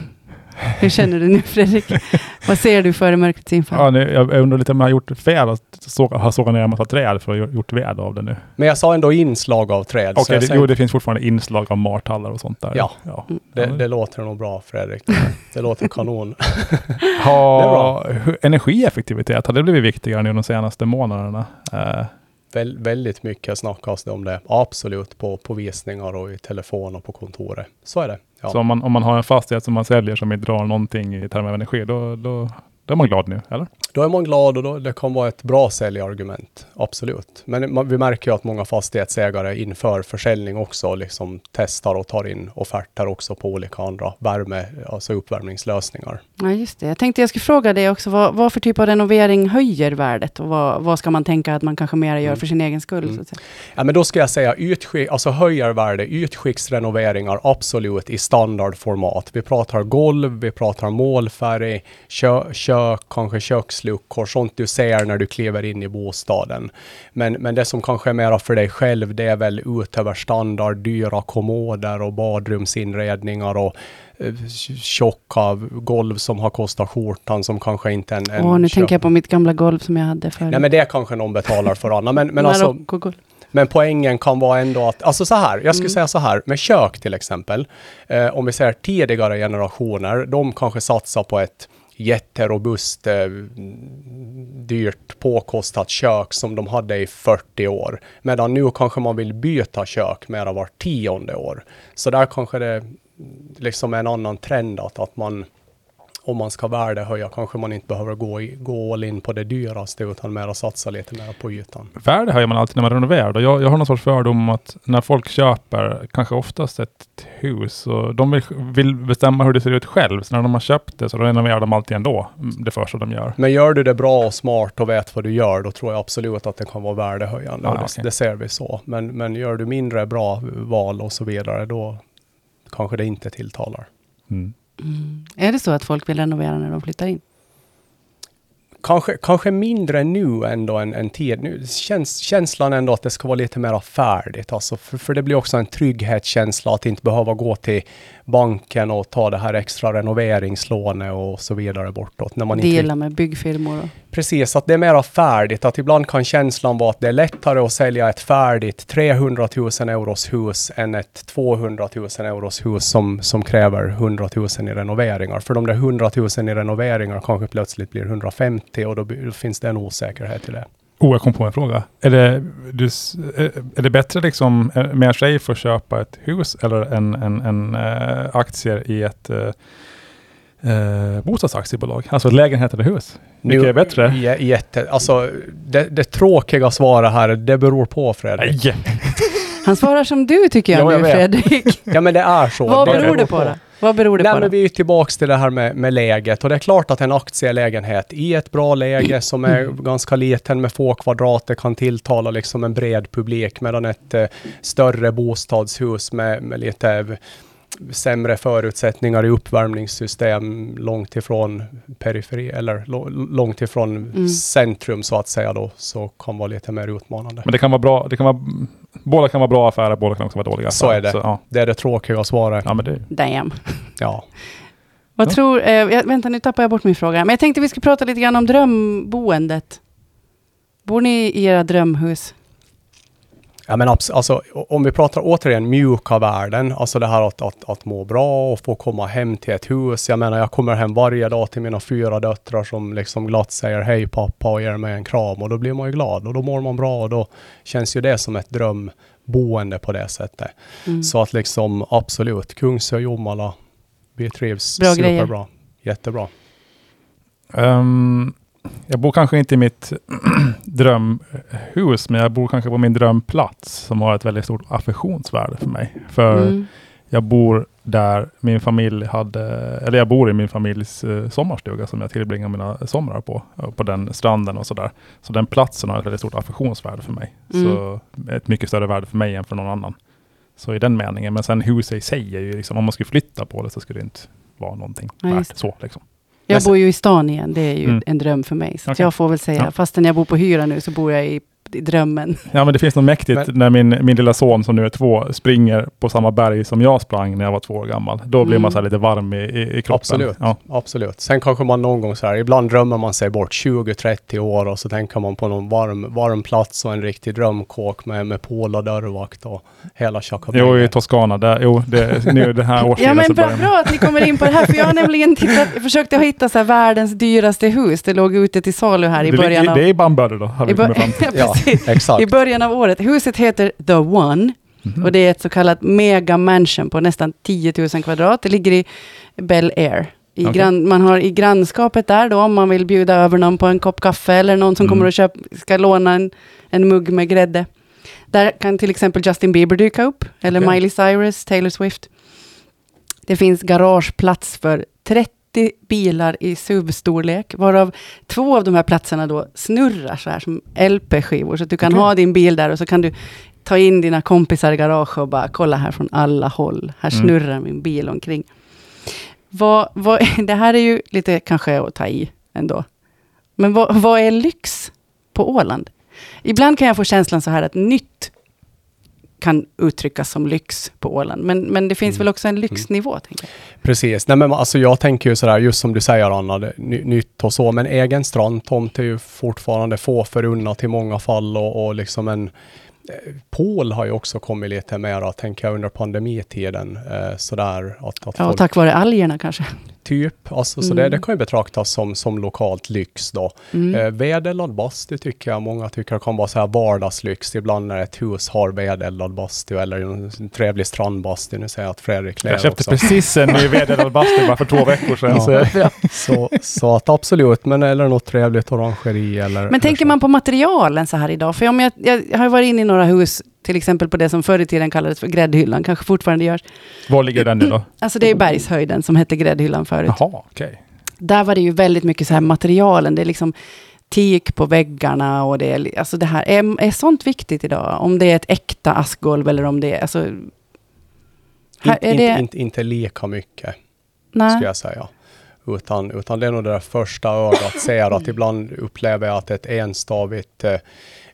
Hur känner du nu Fredrik? vad ser du före mörkrets infall? Ja, nu, jag undrar lite om jag har gjort fel att såga, ha sågat ner en massa träd för att ha gjort ved av det nu. Men jag sa ändå inslag av träd. så Okej, säger- jo, det finns fortfarande inslag av martallar och sånt där. Ja. ja. Mm. det, det låter nog bra Fredrik. Det låter kanon. Ha, Energieffektivitet, har det blivit viktigare nu de senaste månaderna? Eh, Väl, väldigt mycket snackas det om det. Absolut på, på visningar och i telefon och på kontoret. Så är det. Ja. Så om man, om man har en fastighet som man säljer som inte drar någonting i termer av energi, då, då, Då är man glad nu, eller? Då är man glad och då, det kan vara ett bra säljargument, absolut. Men man, vi märker ju att många fastighetsägare inför försäljning också liksom testar och tar in offerter också på olika andra värme, alltså uppvärmningslösningar. Ja, just det. Jag tänkte jag skulle fråga dig också, vad, vad för typ av renovering höjer värdet? Och vad, vad ska man tänka att man kanske mer gör Mm. för sin egen skull? Mm. Ja, men då ska jag säga utskick, alltså höjer värde, ytskiktsrenoveringar absolut i standardformat. Vi pratar golv, vi pratar målfärg, kö, kök, kanske köksluckor, sånt du ser när du kliver in i bostaden. Men, men det som kanske är mera för dig själv, det är väl utöver standard, dyra kommoder och badrumsinredningar och eh, tjocka golv som har kostat skjortan som kanske inte en... en Åh, nu köp- tänker jag på mitt gamla golv som jag hade förut. Nej men det kanske någon betalar för Anna. Men, men alltså, men poängen kan vara ändå att, alltså så här, jag skulle Mm. säga så här, med kök till exempel, eh, om vi ser tidigare generationer, de kanske satsar på ett jätterobust, dyrt, påkostat kök som de hade i 40 år. Medan nu kanske man vill byta kök mera var tionde år. Så där kanske det liksom är en annan trend att, att man om man ska värdehöja kanske man inte behöver gå, i, gå all in på det dyraste utan mer satsa lite mer på ytan. Värde höjer man alltid när man renoverar. Jag, jag har någon sorts fördom om att när folk köper, kanske oftast ett hus, och de vill, vill bestämma hur det ser ut själv. Så när de har köpt det så renoverar de alltid ändå, mm, det första de gör. Men gör du det bra och smart och vet vad du gör, då tror jag absolut att det kan vara värdehöjande. Ja, och det, det ser vi så. Men, men gör du mindre bra val och så vidare, då kanske det inte tilltalar. Mm. Mm. Är det så att folk vill renovera när de flyttar in? Kanske, kanske mindre nu ändå än, än tid. Nu känns känslan ändå att det ska vara lite mer färdigt. Alltså för, för det blir också en trygghetskänsla att inte behöva gå till banken och ta det här extra renoveringslånet och så vidare bortåt. När man inte Dela med byggfirmor? Och. Precis, att det är mera färdigt. Att ibland kan känslan vara att det är lättare att sälja ett färdigt 300 000 euros hus än ett 200 000 euros hus som, som kräver 100 000 i renoveringar. För de där 100 000 i renoveringar kanske plötsligt blir 150 och då, då finns det en osäkerhet i det. Oh, jag kom på en fråga. Är det, du, eh, är det bättre liksom, eh, med mer safe att köpa ett hus eller en, en, en eh, aktier i ett eh, bostadsaktiebolag? Alltså ett lägenhet eller hus? Vilket är bättre? J- Jätte, alltså, det, det tråkiga svaret här, det beror på Fredrik. Nej! Han svarar som du tycker jag Ja, jag nu vet. Fredrik. Ja men det är så. Vad beror det på då? Vad beror det Nej, på men då? vi är tillbaks till det här med, med läget och det är klart att en aktielägenhet i ett bra läge som är ganska liten med få kvadrater kan tilltala liksom en bred publik medan ett eh, större bostadshus med, med lite sämre förutsättningar i uppvärmningssystem långt ifrån periferi eller långt ifrån Mm. centrum så att säga då så kan vara lite mer utmanande. Men det kan vara bra. Det kan vara, båda kan vara bra affärer, båda kan också vara dåliga Så affärer. är det. ja. Det är det tråkiga svaret. ja, men det, Damn. Ja. Vad Ja. tror... Eh, jag, vänta, nu tappar jag bort min fråga. Men jag tänkte vi skulle prata lite grann om drömboendet. Bor ni i era drömhus? Ja, men alltså, om vi pratar återigen mjuka värden, alltså det här att, att, att må bra och få komma hem till ett hus. Jag menar, jag kommer hem varje dag till mina fyra döttrar som liksom glatt säger hej pappa och ger mig en kram och då blir man ju glad och då mår man bra och då känns ju det som ett drömboende på det sättet. Mm. Så att liksom absolut, Kungsö, Jomala, vi trivs Bra superbra. grejer. Jättebra. Ehm, jag bor kanske inte i mitt drömhus, men jag bor kanske på min drömplats som har ett väldigt stort affektionsvärde för mig. För Mm. jag bor där min familj hade, eller jag bor i min familjs eh, sommarstuga som jag tillbringar mina somrar på, eh, på den stranden och sådär. Så den platsen har ett väldigt stort affektionsvärde för mig. Mm. Så ett mycket större värde för mig än för någon annan. Så i den meningen, men sen huset i sig är ju liksom, om man skulle flytta på det så skulle det inte vara någonting Ja, värt så liksom. Jag bor ju i stan igen, det är ju Mm. en dröm för mig. Så Okej. jag får väl säga, Ja. fastän jag bor på hyra nu, så bor jag i, i drömmen. Ja men det finns något mäktigt Men- när min, min lilla son som nu är två springer på samma berg som jag sprang när jag var två år gammal. Då blir Mm. man så här lite varm i, i, i kroppen. Absolut. Ja. Absolut. Sen kanske man någon gång så här, ibland drömmer man sig bort 20-30 år och så tänker man på någon varm, varm plats och en riktig drömkåk med, med pool och dörrvakt och hela Jo, i. Toscana. Där, jo, det, nu det här Ja årstiden men så bra, bra att ni kommer in på det här, för jag har nämligen tittat, jag försökte hitta så här världens dyraste hus. Det låg ute till salu här i det, början av... det är i Bamberg då, har vi kommit fram till. Ja, Exakt. I början av året. Huset heter The One Mhm. och det är ett så kallat mega mansion på nästan 10 000 kvadrat. Det ligger i Bel Air I Okej. grann, man har i grannskapet där då, om man vill bjuda över någon på en kopp kaffe, eller någon som Mm. kommer och köp, ska låna en, en mugg med grädde. Där kan till exempel Justin Bieber dyka upp, eller Okej. Miley Cyrus, Taylor Swift. Det finns garageplats för 30 bilar i SUV-storlek, varav två av de här platserna då snurrar så här som LP-skivor, så att du kan Okej. ha din bil där och så kan du ta in dina kompisar i garaget och bara kolla här från alla håll. Här Mm. snurrar min bil omkring. Vad, vad, det här är ju lite kanske att ta i ändå. Men vad, vad är lyx på Åland? Ibland kan jag få känslan så här att nytt kan uttryckas som lyx på Åland. Men, men det finns Mm. väl också en lyxnivå, tänker jag. Precis. Nej, men alltså jag tänker ju sådär, just som du säger Anna, det, ny, nytt och så, men egen strandtomt är ju fortfarande få förunnat i många fall och, och liksom en eh, Pol har ju också kommit lite mera, tänker jag, under pandemitiden. Eh, sådär att, att Ja, folk tack vare algerna kanske. Typ, alltså, så Mm. det, det kan ju betraktas som, som lokalt lyx då. Mm. Eh, vedeldad bastu tycker jag många tycker kan vara så här vardagslyx. Ibland när ett hus har vedeldad bastu eller en trevlig strandbastu. Nu säger jag att Fredrik ler Jag köpte också. precis en ny vedeldad bastu bara för två veckor sedan. Ja. Så, Så, så att absolut, men eller något trevligt orangeri eller... Men tänker eller man på materialen så här idag? För om jag, jag har varit inne i några hus, till exempel på det som förr i tiden kallades för gräddhyllan, kanske fortfarande görs. var ligger den nu då? Alltså det är bergshöjden som hette gräddhyllan förut. Jaha, okej. Där var det ju väldigt mycket så här materialen. Det är liksom teak på väggarna och det är, alltså det här. Är, är sånt viktigt idag? Om det är ett äkta askgolv eller om det är, alltså... Här, Inte, är inte, det, inte, inte lika mycket, skulle nej. jag säga. Utan, utan det är nog det där första ögat ser att ibland upplever jag att ett enstavigt eh,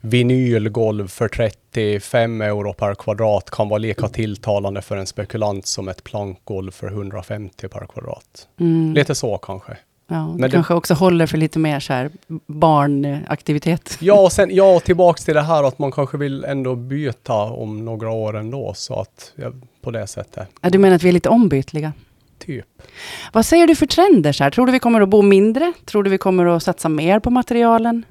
vinylgolv för 35 euro per kvadrat kan vara lika tilltalande för en spekulant som ett plankgolv för 150 per kvadrat. Mm. Lite så kanske. Ja, det det- kanske också håller för lite mer så här barnaktivitet. Ja, och sen ja, och tillbaks till det här att man kanske vill ändå byta om några år ändå, så att ja, på det sättet, Ja, du menar att vi är lite ombytliga? typ. Vad säger du för trender? Så här? Tror du vi kommer att bo mindre? Tror du vi kommer att satsa mer på materialen?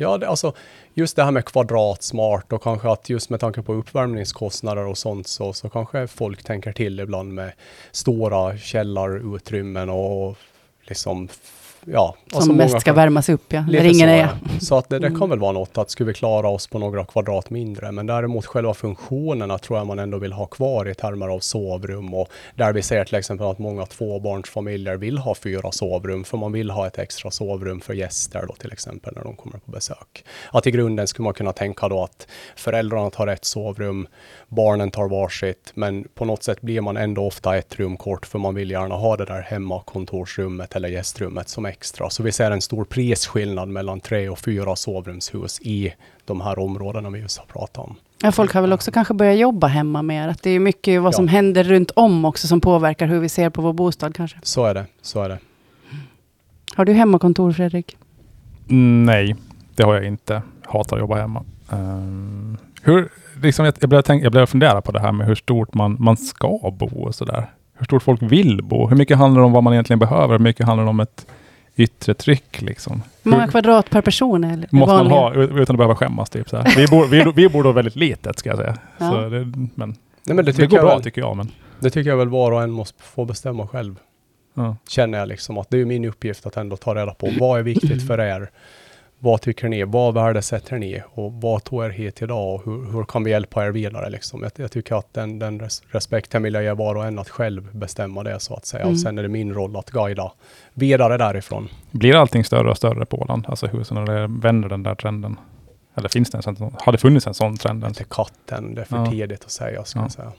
Ja, det, alltså just det här med kvadratsmart och kanske att just med tanke på uppvärmningskostnader och sånt så, så kanske folk tänker till ibland med stora källarutrymmen och liksom, ja. Som alltså mest ska värmas upp, ja. Lite ingen så, är. Så att det, det Mm. kan väl vara något att skulle vi klara oss på några kvadrat mindre, men däremot själva funktionerna tror jag man ändå vill ha kvar i termer av sovrum och där vi ser till exempel att många tvåbarnsfamiljer vill ha fyra sovrum för man vill ha ett extra sovrum för gäster då till exempel när de kommer på besök. Att i grunden skulle man kunna tänka då att föräldrarna tar ett sovrum, barnen tar varsitt, men på något sätt blir man ändå ofta ett rum kort för man vill gärna ha det där hemma kontorsrummet eller gästrummet som extra. Så vi ser en stor prisskillnad mellan tre och fyra sovrumshus i de här områdena vi just har pratat om. Ja, folk har väl också kanske börjat jobba hemma mer. Att det är mycket vad Ja. som händer runt om också som påverkar hur vi ser på vår bostad kanske. Så är det, så är det. Har du hemmakontor, Fredrik? Mm, Nej, det har jag inte. Hatar att jobba hemma. Ehm, hur, liksom, jag, jag, började tänka, jag började fundera på det här med hur stort man, man ska bo och sådär. Hur stort folk vill bo. Hur mycket handlar det om vad man egentligen behöver? Hur mycket handlar det om ett yttre tryck liksom? Många kvadrat per person är Måste man ha ut- utan att behöva skämmas? Typ, så här. Vi, bor, vi, vi bor då väldigt litet ska jag säga. Ja. Så det, men Nej, men det, det, tycker går jag bra väl, tycker jag. Men, det tycker jag väl var och en måste få bestämma själv. ja. Känner jag liksom att det är min uppgift att ändå ta reda på vad är viktigt för er? Vad tycker ni? Vad värdesätter ni? Och vad tog er hit idag? Och hur, hur kan vi hjälpa er vidare? Liksom? Jag, jag tycker att den, den res- respekten vill jag ge var och en att själv bestämma det så att säga. Mm. Och sen är det min roll att guida vidare därifrån. Blir allting större och större på Åland? Alltså husen, eller vänder den där trenden? Eller finns det en sån? Har det funnits en sån trend? Till katten, det är för Ja. tidigt att säga, ska Ja. jag säga.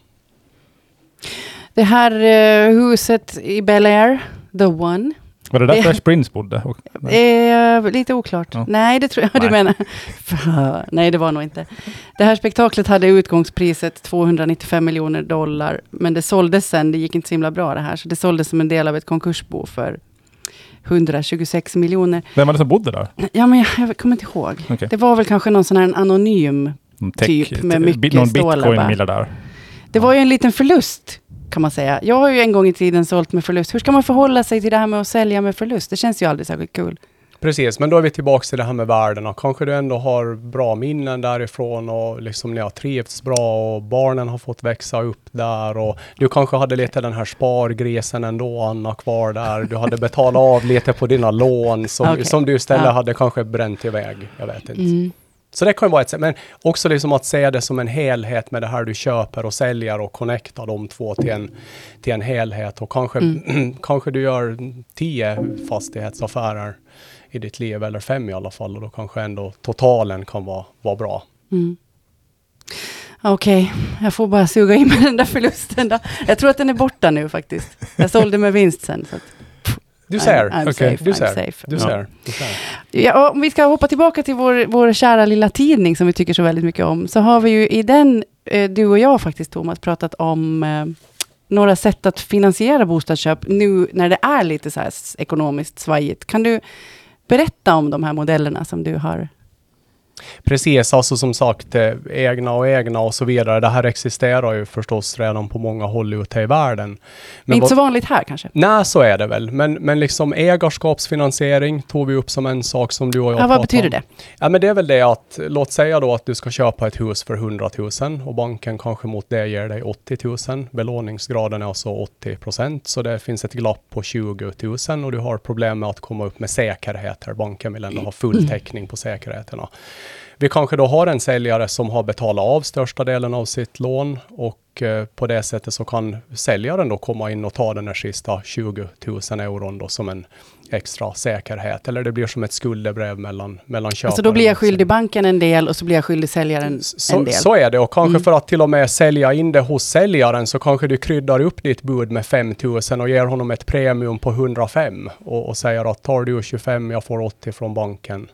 Det här eh, huset i Bel Air, The One, Var det där Det- Fresh Prince bodde? Är lite oklart. Ja. Nej, det tror jag du Nej. menar. Nej, det var nog inte. Det här spektaklet hade utgångspriset 295 miljoner dollar, men det såldes sen, det gick inte så himla bra det här, så det såldes som en del av ett konkursbo för 126 miljoner. vem var det som bodde där? Ja, men jag, jag kommer inte ihåg. Okej. Det var väl kanske någon sån här anonym Någon Typ med mycket Någon stålar bara. bitcoin-miljardär. Det var ju en liten förlust, kan man säga. Jag har ju en gång i tiden sålt med förlust. Hur ska man förhålla sig till det här med att sälja med förlust? Det känns ju aldrig särskilt kul. Precis, men då är vi tillbaka till det här med värdena. Kanske du ändå har bra minnen därifrån och liksom ni har trivts bra och barnen har fått växa upp där och du kanske hade lite den här spargrisen ändå, Anna, kvar där. Du hade betalat av lite på dina lån som, Okej. som du istället Ja. hade kanske bränt iväg. Jag vet inte. Mm. Så det kan ju vara ett sätt, men också liksom att se det som en helhet med det här du köper och säljer och connecta de två till en, till en helhet. Och kanske, kanske du gör tio fastighetsaffärer i ditt liv, eller fem i alla fall, och då kanske ändå totalen kan vara, vara bra. Mm. Okej, jag får bara suga in med den där förlusten då. Jag tror att den är borta nu faktiskt. Jag sålde med vinst sen. Så att, Du ser, I'm okej, safe, du I'm ser, safe. du ser, ja, om vi ska hoppa tillbaka till vår, vår kära lilla tidning som vi tycker så väldigt mycket om. Så har vi ju i den, eh, du och jag faktiskt Thomas, pratat om eh, några sätt att finansiera bostadsköp nu när det är lite så här ekonomiskt svajigt. Kan du berätta om de här modellerna som du har? Precis, alltså som sagt, eh, egna och egna och så vidare. Det här existerar ju förstås redan på många håll ute i världen. Men inte så vanligt här kanske? Nej, så är det väl. Men, men liksom ägarskapsfinansiering tog vi upp som en sak som du och jag Ja, vad betyder om. det? Ja, men det är väl det att, låt säga då att du ska köpa ett hus för 100 000 och banken kanske mot det ger dig 80 000. Belåningsgraden är alltså 80 procent, så det finns ett glapp på 20 000 och du har problem med att komma upp med säkerheter. Banken vill ändå ha full täckning på säkerheterna. Vi kanske då har en säljare som har betalat av största delen av sitt lån och eh, på det sättet så kan säljaren då komma in och ta den här sista 20 000 euron då som en extra säkerhet. Eller det blir som ett skuldebrev mellan, mellan köparen Alltså då blir jag skyldig banken en del och så blir jag skyldig säljaren en så, del. så är det och kanske Mm. för att till och med sälja in det hos säljaren så kanske du kryddar upp ditt bud med 5000 och ger honom ett premium på 105 och, och säger att tar du 25, jag får 80 från banken.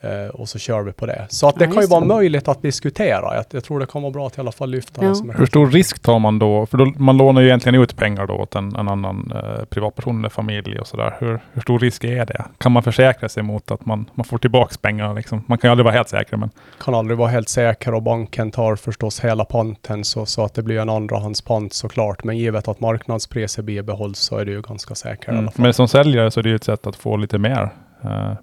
Eh, och så kör vi på det. Så att det Ja, kan ju vara det. möjligt att diskutera. Jag, jag tror det kan vara bra att i alla fall lyfta Ja. det som är Hur stor risk tar man då? För då, man lånar ju egentligen ut pengar då åt en, en annan eh, privatperson eller familj och sådär. Hur, hur stor risk är det? Kan man försäkra sig mot att man, man får tillbaks pengarna? Liksom? Man kan ju aldrig vara helt säker, men kan aldrig vara helt säker och banken tar förstås hela panten så, så att det blir en andrahandspant såklart. Men givet att marknadspriset bibehålls så är det ju ganska säkert i alla mm. fall. Men som säljare så är det ju ett sätt att få lite mer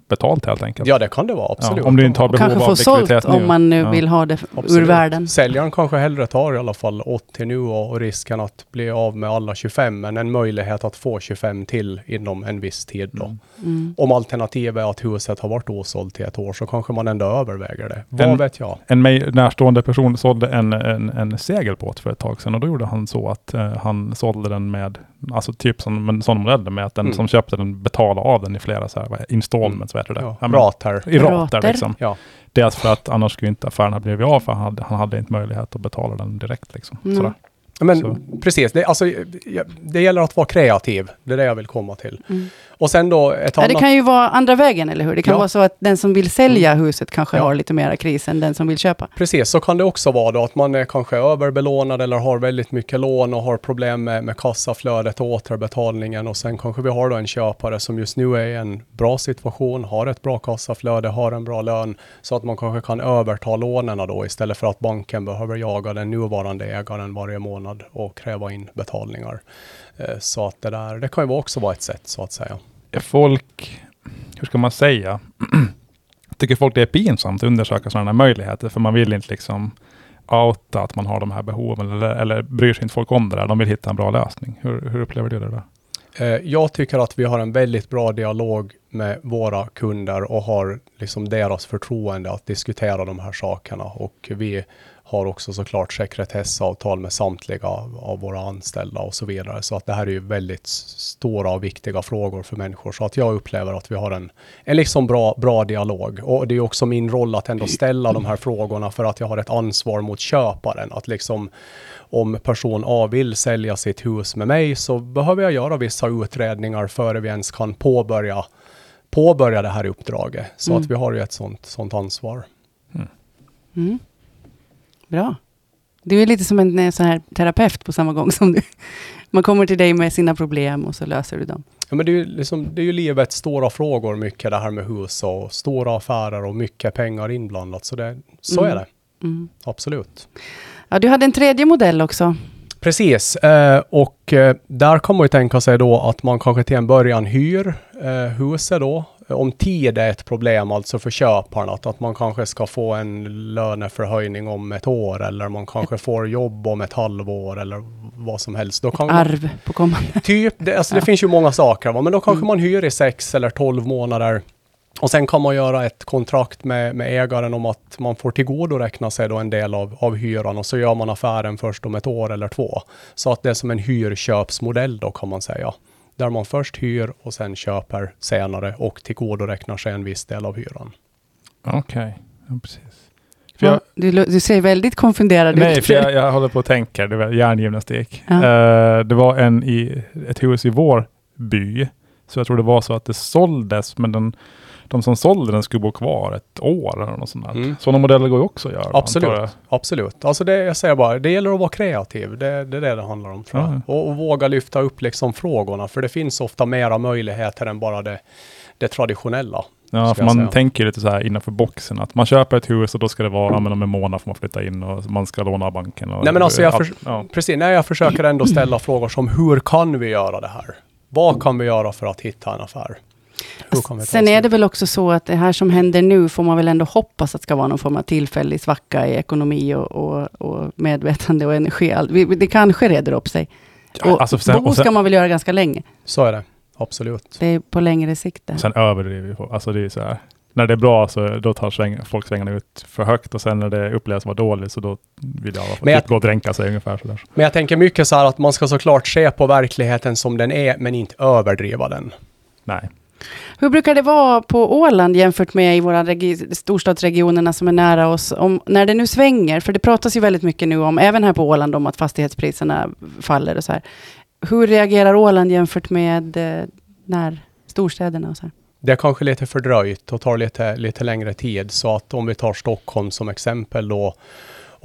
betalt helt enkelt. Ja, det kan det vara, absolut. om du inte har behov kanske av få sålt likviditet nu. om man nu Ja. vill ha det ur Absolut. världen. Säljaren kanske hellre tar i alla fall 80 nu och, och risken att bli av med alla 25, men en möjlighet att få 25 till inom en viss tid då. Mm. Mm. Om alternativet är att huset har varit osålt i ett år så kanske man ändå överväger det. Vad En- vet jag? En mig närstående person sålde en, en, en segelbåt för ett tag sedan och då gjorde han så att eh, han sålde den med, alltså typ som en sån modell med att den Mm. som köpte den betalade av den i flera så här, installments, vad heter det? Ja, rater. I rater Rater. liksom. Ja. Dels för att annars skulle inte affären ha blivit av för han hade, han hade inte möjlighet att betala den direkt. Liksom. Mm. Sådär. Men Så. precis, det, alltså, det gäller att vara kreativ. Det är det jag vill komma till. Mm. Och sen då ett Ja, annat... det kan ju vara andra vägen, eller hur? Det kan Ja. vara så att den som vill sälja huset kanske Ja. har lite mera kris än den som vill köpa. Precis, så kan det också vara då att man är kanske överbelånad eller har väldigt mycket lån och har problem med, med kassaflödet och återbetalningen och sen kanske vi har då en köpare som just nu är i en bra situation, har ett bra kassaflöde, har en bra lön så att man kanske kan överta lånen då istället för att banken behöver jaga den nuvarande ägaren varje månad och kräva in betalningar. Eh, Så att det där, det kan ju också vara ett sätt så att säga. Folk, hur ska man säga, tycker folk det är pinsamt att undersöka sådana här möjligheter för man vill inte liksom outa att man har de här behoven eller, eller bryr sig inte folk om det där. De vill hitta en bra lösning. Hur, hur upplever du det där? Eh, Jag tycker att vi har en väldigt bra dialog med våra kunder och har liksom deras förtroende att diskutera de här sakerna. Och vi har också såklart sekretessavtal med samtliga av våra anställda och så vidare. Så att det här är ju väldigt stora och viktiga frågor för människor. Så att jag upplever att vi har en, en liksom bra, bra dialog. Och det är också min roll att ändå ställa de här frågorna för att jag har ett ansvar mot köparen. Att liksom om person A vill sälja sitt hus med mig så behöver jag göra vissa utredningar före vi ens kan påbörja, påbörja det här uppdraget. Så Mm. att vi har ju ett sånt, sånt ansvar. Mm. Bra. Du är lite som en eh, sån här terapeut på samma gång som du. Man kommer till dig med sina problem och så löser du dem. Ja, men det, är ju liksom, det är ju livets stora frågor, mycket det här med hus och stora affärer och mycket pengar inblandat. Så, det, så Mm. är det, Mm. absolut. Ja, du hade en tredje modell också. Precis, eh, och eh, där kan man ju tänka sig då att man kanske till en början hyr huset då om tid är ett problem alltså för köparen, att, att man kanske ska få en löneförhöjning om ett år eller man kanske får jobb om ett halvår eller vad som helst. Då kan Arv på kommande. Typ, det, alltså Ja. det finns ju många saker, va? men då kanske Mm. man hyr i sex eller tolv månader. Och sen kan man göra ett kontrakt med, med ägaren om att man får tillgodoräkna sig då en del av, av hyran och så gör man affären först om ett år eller två. Så att det är som en hyrköpsmodell då kan man säga. Där man först hyr och sen köper senare och tillgodoräknar sig en viss del av hyran. Okej, ja, precis. Jag, Ja, du, du ser väldigt konfunderad nej, ut. för jag, jag håller på att tänka, det var hjärngymnastik. Ja. Eh, det var en i ett hus i vår by, så jag tror det var så att det såldes, men den, de som sålde den skulle bo kvar ett år eller något sånt. Mm. Sådana modeller går ju också att göra. Absolut. Absolut. Alltså det, jag säger bara, det gäller att vara kreativ. Det, det är det det handlar om. Tror. Ja. Och, och våga lyfta upp liksom frågorna, för det finns ofta mera möjligheter än bara det, det traditionella. Ja, för man säga. tänker lite så här innanför boxen att man köper ett hus och då ska det vara, men om en månad får man flytta in och man ska låna banken. Och, Nej, men alltså jag ja, förs- ja. Precis, nej, jag försöker ändå ställa frågor som hur kan vi göra det här? Vad kan vi göra för att hitta en affär? Sen är det väl också så att det här som händer nu får man väl ändå hoppas att ska vara någon form av tillfällig svacka i ekonomi och, och, och medvetande och energi. Det kanske reder upp sig. Ja, Och alltså sen, bo och ska man väl göra ganska länge. Så är det, absolut. Det är på längre sikt. det. sen överdriver vi. Alltså det är så här. När det är bra så då tar sväng, folk svängarna ut för högt och sen när det upplevs vara dåligt så då vill jag Men jag- typ gå och dränka sig ungefär sådär. Men jag tänker mycket så här att man ska såklart se på verkligheten som den är, men inte överdriva den. Nej. Hur brukar det vara på Åland jämfört med i våra storstadsregionerna som är nära oss? Om, när det nu svänger, för det pratas ju väldigt mycket nu om, även här på Åland, om att fastighetspriserna faller och så här. Hur reagerar Åland jämfört med eh, när storstäderna och så här? Det är kanske lite fördröjt och tar lite, lite längre tid. Så att om vi tar Stockholm som exempel då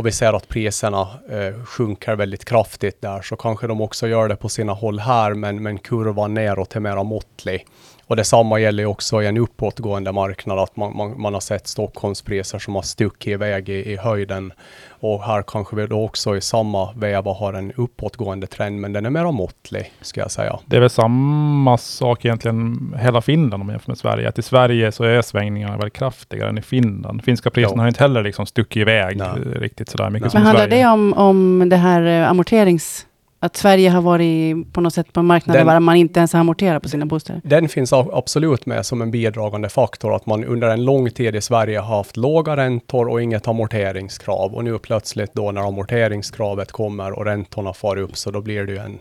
och vi ser att priserna eh, sjunker väldigt kraftigt där så kanske de också gör det på sina håll här men, men kurvan neråt är mera måttlig. Och detsamma gäller ju också i en uppåtgående marknad att man, man, man har sett Stockholmspriser som har stuckit iväg i, i höjden. Och här kanske vi då också i samma veva har en uppåtgående trend men den är mera måttlig ska jag säga. Det är väl samma sak egentligen hela Finland om man jämför med Sverige. Att i Sverige så är svängningarna väldigt kraftigare än i Finland. Finska priserna Ja. har inte heller liksom stuckit iväg Nej. riktigt sådär mycket Nej. som Men i handlar Sverige. det om, om det här eh, amorterings... Att Sverige har varit på något sätt på marknaden Den- där man inte ens har amorterat på sina bostäder? Den finns absolut med som en bidragande faktor att man under en lång tid i Sverige har haft låga räntor och inget amorteringskrav. Och nu plötsligt då när amorteringskravet kommer och räntorna far upp så då blir det ju en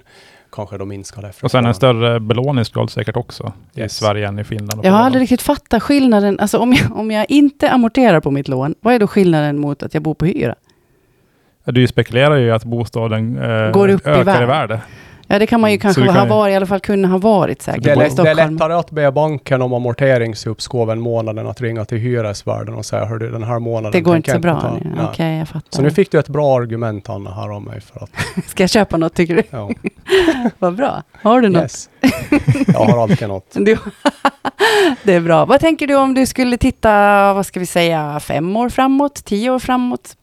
kanske då minskad Och sen en större belåningsgrad säkert också i Yes. Sverige än i Finland. Jag har aldrig riktigt fattat skillnaden. Alltså om jag, om jag inte amorterar på mitt lån, vad är då skillnaden mot att jag bor på hyra? Du spekulerar ju att bostaden eh, Går upp i ökar värde. i värde. Ja, det kan man ju Mm, kanske ha kan ju- varit, i alla fall kunna ha varit säkert det, är i lätt, det är lättare att be banken om amorteringsuppskov en månad än att ringa till hyresvärden och säga hördu den här månaden Det går inte så bra. ta." nu. Nej. Okej, jag fattar. Så nu fick du ett bra argument Anna här av mig för att, Ska jag köpa något tycker du? ja, Vad bra. Har du något? yes. Jag har alltid något. Du, det är bra. Vad tänker du om du skulle titta, vad ska vi säga, fem år framåt, tio år framåt?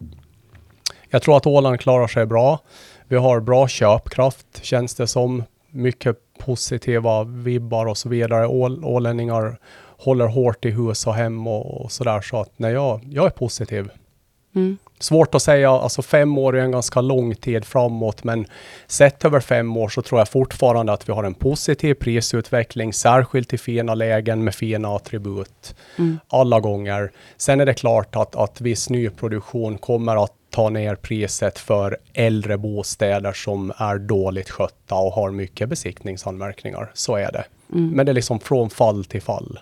Jag tror att Åland klarar sig bra. Vi har bra köpkraft, känns det som. Mycket positiva vibbar och så vidare. Ål, ålänningar håller hårt i hus och hem och, och sådär. Så att nej, jag, jag är positiv. Mm. Svårt att säga, alltså fem år är en ganska lång tid framåt, men sett över fem år så tror jag fortfarande att vi har en positiv prisutveckling, särskilt i fina lägen med fina attribut Mm. alla gånger. Sen är det klart att, att viss nyproduktion kommer att ta ner priset för äldre bostäder som är dåligt skötta och har mycket besiktningsanmärkningar. Så är det. Mm. Men det är liksom från fall till fall.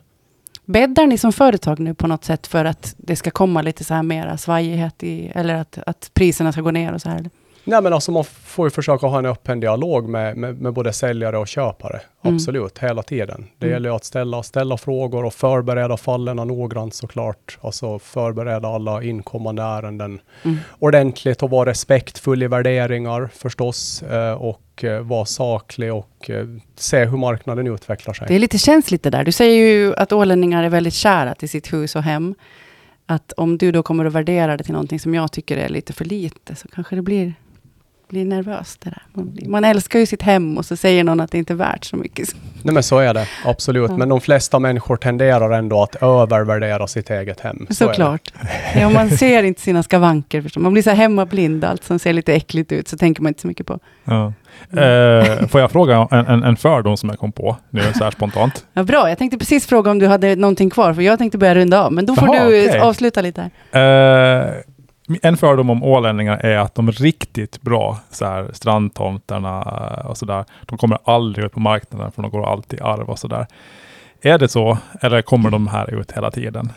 Bäddar ni som företag nu på något sätt för att det ska komma lite så här mera svajighet i, eller att, att priserna ska gå ner och så här? Nej men alltså man får ju försöka ha en öppen dialog med, med, med både säljare och köpare. Mm. Absolut, hela tiden. Det Mm. gäller att ställa, ställa frågor och förbereda fallen noggrant såklart. Alltså förbereda alla inkommande ärenden Mm. ordentligt och vara respektfull i värderingar förstås. Eh, och eh, vara saklig och eh, se hur marknaden utvecklar sig. Det är lite känsligt det där. Du säger ju att ålänningar är väldigt kära till sitt hus och hem. Att om du då kommer att värdera det till någonting som jag tycker är lite för lite, så kanske det blir blir nervös. Det där. Man, blir, man älskar ju sitt hem och så säger någon att det inte är värt så mycket. Nej men så är det, absolut. Ja. Men de flesta människor tenderar ändå att övervärdera sitt eget hem. Så. Såklart. Ja, man ser inte sina skavanker. Förstår. Man blir så hemmablind. Allt som ser lite äckligt ut så tänker man inte så mycket på. Ja. Eh, får jag fråga en, en, en fördom som jag kom på nu så här spontant? Ja, bra, jag tänkte precis fråga om du hade någonting kvar, för jag tänkte börja runda av. Men då får Jaha, du okej. avsluta lite här. Eh, en fördom om ålänningar är att de är riktigt bra så här, strandtomterna eh, och sådär. De kommer aldrig ut på marknaden för de går alltid i arv och sådär. Är det så eller kommer de här ut hela tiden?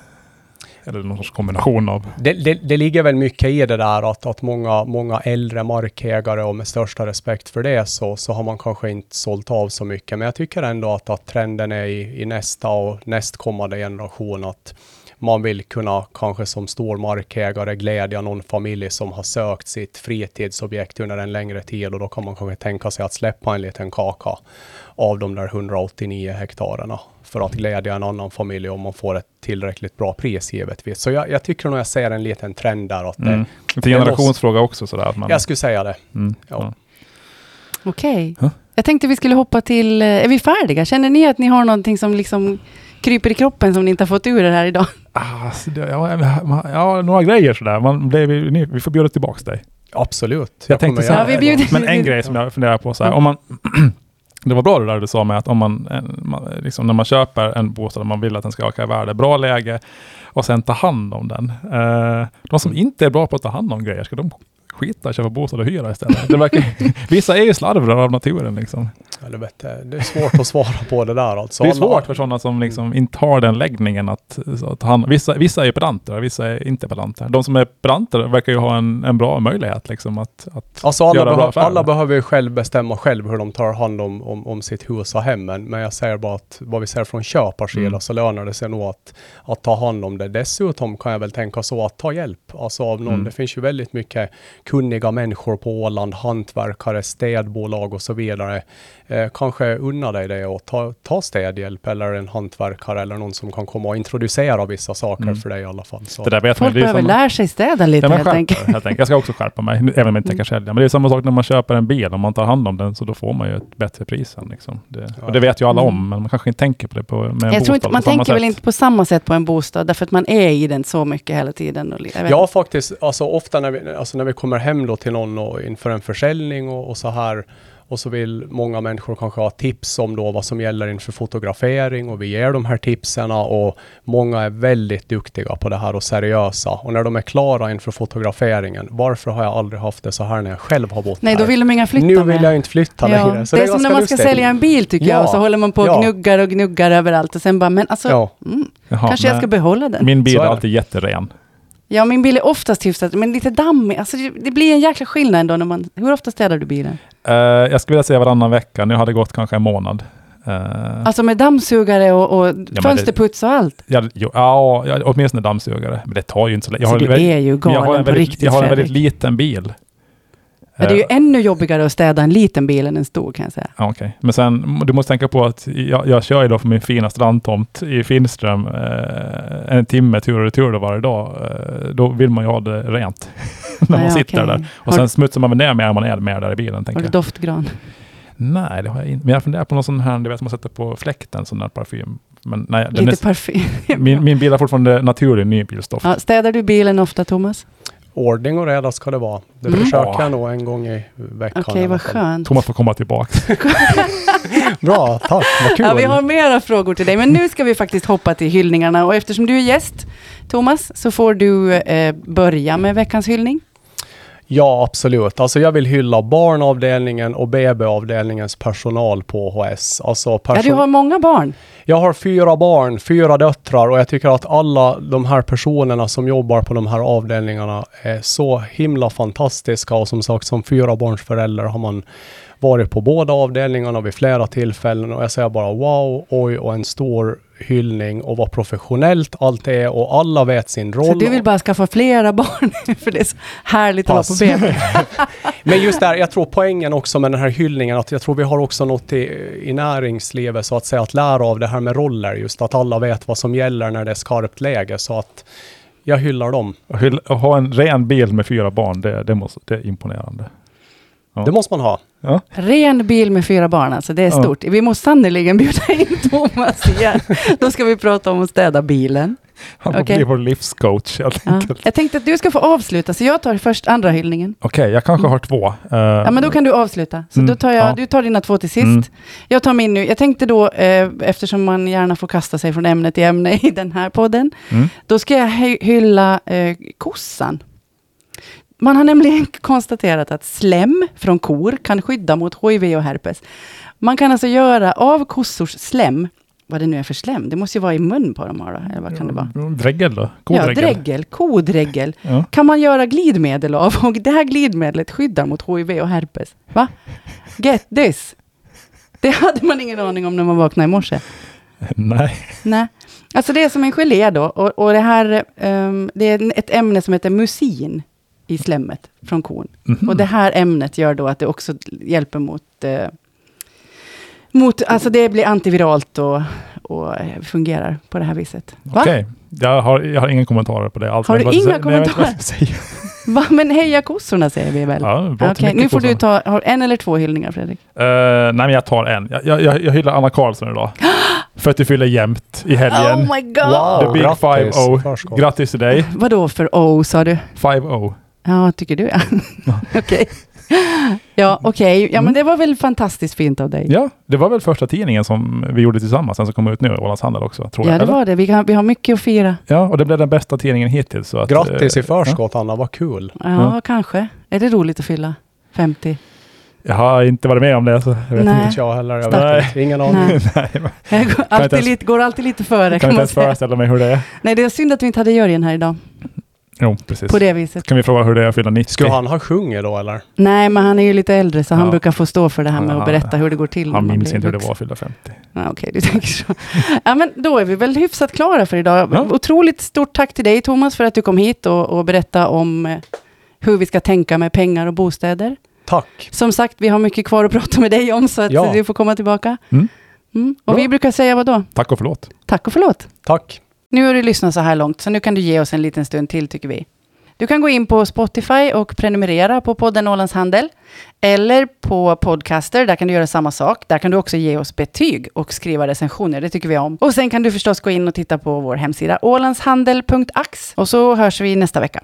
Eller någon sorts kombination av... Det, det, det ligger väl mycket i det där att, att många, många äldre markägare och med största respekt för det så, så har man kanske inte sålt av så mycket. Men jag tycker ändå att, att trenden är i, i nästa och nästkommande generation att man vill kunna kanske som stor markägare glädja någon familj som har sökt sitt fritidsobjekt under en längre tid och då kan man kanske tänka sig att släppa en liten kaka av de där 189 hektarerna för att glädja en annan familj om man får ett tillräckligt bra pris givetvis. Så jag, jag tycker nog jag ser en liten trend där att det, Mm. Det måste- generationsfråga också sådär. Att man, jag skulle säga det. mm, ja. ja. Okej. Ja. Jag tänkte vi skulle hoppa till... eh, Är vi färdiga? Känner ni att ni har någonting som liksom kryper i kroppen som ni inte har fått ur er här idag? Ah, så det, ja, ja, ja, några grejer sådär. Man blev, ni, vi får bjuda tillbaka dig. Absolut. Jag tänkte kommer så här- Ja, Men en grej som jag funderar på så här, om man Det var bra det där du sa med att om man, en- man liksom när man köper en bostad och man vill att den ska öka i värde, bra läge och sen ta hand om den. Eh, de som inte är bra på att ta hand om grejer, ska de i att köpa bostad och hyra istället? Det verkar, vissa är ju slarvrar av naturen liksom. Ja, det, vet jag. det är svårt att svara på det där alltså. Det är svårt för sådana som liksom inte har den läggningen att, att ta hand vissa, vissa är pedanter, vissa är inte pedanter. De som är pedanter verkar ju ha en, en bra möjlighet liksom att, att Alltså alla, göra bra affärer. alla behöver ju själv bestämma själv hur de tar hand om, om, om sitt hus och hemmen. Men jag säger bara att vad vi ser från köparsida Mm. så lönar det sig nog att, att ta hand om det. Dessutom kan jag väl tänka så att ta hjälp. Alltså av någon. Mm. Det finns ju väldigt mycket kunniga människor på Åland, hantverkare, städbolag och så vidare. Eh, kanske unna dig det och ta, ta städhjälp eller en hantverkare eller någon som kan komma och introducera vissa saker Mm. för dig i alla fall. Så. det där vet man, Folk det är behöver lära sig städa lite Ja, helt skärp enkelt. helt enkelt. Jag ska också skärpa mig, även om jag inte tänker sälja. Men det är samma sak när man köper en bil. Om man tar hand om den så då får man ju ett bättre pris sen. Liksom. Det, Ja. och det vet ju alla om, Mm. men man kanske inte tänker på det på, med en Jag tror bostad inte, på man tänker väl sätt. inte på samma sätt på en bostad, därför att man är i den så mycket hela tiden. Och, Ja, inte. faktiskt. Alltså ofta när vi, alltså när vi kommer hem då till någon och inför en försäljning och, och så här och så vill många människor kanske ha tips om då vad som gäller inför fotografering och vi ger de här tipsen och många är väldigt duktiga på det här och seriösa. Och när de är klara inför fotograferingen, varför har jag aldrig haft det så här när jag själv har bott Nej, här? då vill de inga flytta nu med. vill jag inte flytta Ja, längre. Så det är, som ganska när man ska lustigt. sälja en bil tycker jag, Ja, och så håller man på och ja. gnuggar och gnuggar överallt och sen bara, men alltså, Ja. mm, Jaha, kanske jag ska behålla den. Min bil är är det. alltid jätteren. Ja, min bil är oftast hyfsat, men lite dammig. Alltså, det- blir en jäkla skillnad ändå när man... Hur ofta städar du bilen? Eh, jag skulle vilja säga varannan vecka. Nu har det gått kanske en månad. Uh, Alltså med dammsugare och, och det- fönsterputs och allt. ja, jo, ja, ja, åtminstone dammsugare. Men det tar ju inte så länge. Jag Så har, en väldigt- jag har en väldigt, riktigt, jag har en väldigt liten bil. Ja, det är ju Eh, ännu jobbigare att städa en liten bil än en stor kan jag säga. Okej, men sen du måste tänka på att jag, jag kör ju då för min fina strandtomt i Finström eh, en timme tur och retur då varje dag. Eh, då vill man ju ha det rent när man Ja, sitter okej. där. Och Har, sen smutsar man väl ner mer om man är mer där i bilen. har du doftgran? Nej, det har jag inte. Men jag funderar på någon sån här, du vet, man sätter på fläkten, sån där parfym. Men nej, Lite är, parfym. min, min bil har fortfarande naturlig nybilsdoft. Ja, städar du bilen ofta, Thomas? Ordning och reda ska det vara. Det Mm. försöker jag nog en gång i veckan. Okej, alla vad skönt. Thomas får komma tillbaka. Bra, tack. Vad kul. Ja, vi har mera frågor till dig, men nu ska vi faktiskt hoppa till hyllningarna. Och eftersom du är gäst, Thomas, så får du eh, börja med veckans hyllning. Ja, absolut. Alltså jag vill hylla barnavdelningen och BB-avdelningens personal på HS. Alltså Ja, person- du har många barn. Jag har fyra barn, fyra döttrar och jag tycker att alla de här personerna som jobbar på de här avdelningarna är så himla fantastiska och som sagt som fyra barns förälder har man varit på båda avdelningarna vid flera tillfällen och jag säger bara wow, oj och en stor hyllning och vad professionellt allt är och alla vet sin roll. Så du vill bara skaffa flera barn, för det är så härligt Pass. att vara på BB. Men just där, jag tror poängen också med den här hyllningen, att jag tror vi har också något i, i näringslivet så att säga, att lära av det här med roller, just att alla vet vad som gäller när det är skarpt läge, så att jag hyllar dem. Att ha en ren bil med fyra barn, det, det, måste, det är imponerande. Ja. Det måste man ha. Ja. Ren bil med fyra barn, alltså det är Ja. stort. Vi måste sannerligen bjuda in Thomas igen. Då ska vi prata om att städa bilen. Han får Okej. bli vår livscoach helt Ja. enkelt. Jag tänkte att du ska få avsluta, så jag tar först andra hyllningen. Okej, jag kanske har två. Eh, Ja, men då kan du avsluta. Så Mm, då tar jag, ja. du tar dina två till sist. Mm. Jag tar min nu. Jag tänkte då, eh, eftersom man gärna får kasta sig från ämne till ämne i den här podden, Mm. då ska jag hy- hylla eh, kossan. Man har nämligen konstaterat att slem från kor kan skydda mot HIV och herpes. Man kan alltså göra av kossors slem, vad det nu är för slem, det måste ju vara i mun på dem då, eller vad kan det vara? Dregel då? Ja, Kodregel? dregel, kodregel, Ja. kan man göra glidmedel av och det här glidmedlet skyddar mot HIV och herpes. Va? Get this! Det hade man ingen aning om när man vaknade i morse. Nej. Nej. Alltså det är som en gelé då, och, och det här, ehm, det är ett ämne som heter musin i slemmet från kon. Mhm. Och det här ämnet gör då att det också hjälper mot, eh, mot alltså det blir antiviralt och, och fungerar på det här viset. Va? Okej, jag, har, jag har ingen kommentarer på det. Allt Har du inga jag säger. Va? Men heja kossorna säger vi väl? Ja, Okej, nu får du ta har en eller två hyllningar Fredrik. Eh, nej, men jag tar en. Jag, jag, jag, hyllar Anna Karlsson idag. för att du fyller jämnt i helgen. Oh my god! Wow. The big grattis i 5-0. förskott. Grattis till dig. Vadå för O sa du? 5-0. Ja, tycker du ja. Okej. Ja, okej. Ja, men det var väl fantastiskt fint av dig. Mm. Ja, det var väl första tidningen som vi gjorde tillsammans, den som kom ut nu, Ålands Handel också, tror Ja, jag. det eller? var det. Vi, kan, vi har mycket att fira. Ja, och det blev den bästa tidningen hittills. Så att, Grattis i eh, förskott Anna, vad kul. Ja, Ja. kanske. Är det roligt att fylla 50? Ja. Jag har inte varit med om det, så jag vet Nej. Inte jag heller, jag vet inte. Ingen aning. Nej. Nej, går alltid, ens- lite, går alltid lite före kan kan inte ens föreställa mig hur det är. Nej, det är synd att vi inte hade juryn här idag. Jo, precis. På det viset. Kan vi fråga hur det är att fylla 90? Skulle han ha sjungit då eller? Nej, men han är ju lite äldre så han Ja. brukar få stå för det här med Ja, att berätta hur det går till. Han minns inte hur det var att fylla 50. Ja, Okej, du tänker så. Ja, men då är vi väl hyfsat klara för idag. Ja. Otroligt stort tack till dig Thomas för att du kom hit och, och berättade om eh, hur vi ska tänka med pengar och bostäder. Tack. Som sagt, vi har mycket kvar att prata med dig om så att Ja. du får komma tillbaka. Mm. Mm. Och Bra. vi brukar säga vad då? Tack och förlåt. Tack och förlåt. Tack. Nu har du lyssnat så här långt, så nu kan du ge oss en liten stund till tycker vi. Du kan gå in på Spotify och prenumerera på podden Ålands Handel. Eller på Podcaster, där kan du göra samma sak. Där kan du också ge oss betyg och skriva recensioner, det tycker vi om. Och sen kan du förstås gå in och titta på vår hemsida ålandshandel.ax. Och så hörs vi nästa vecka.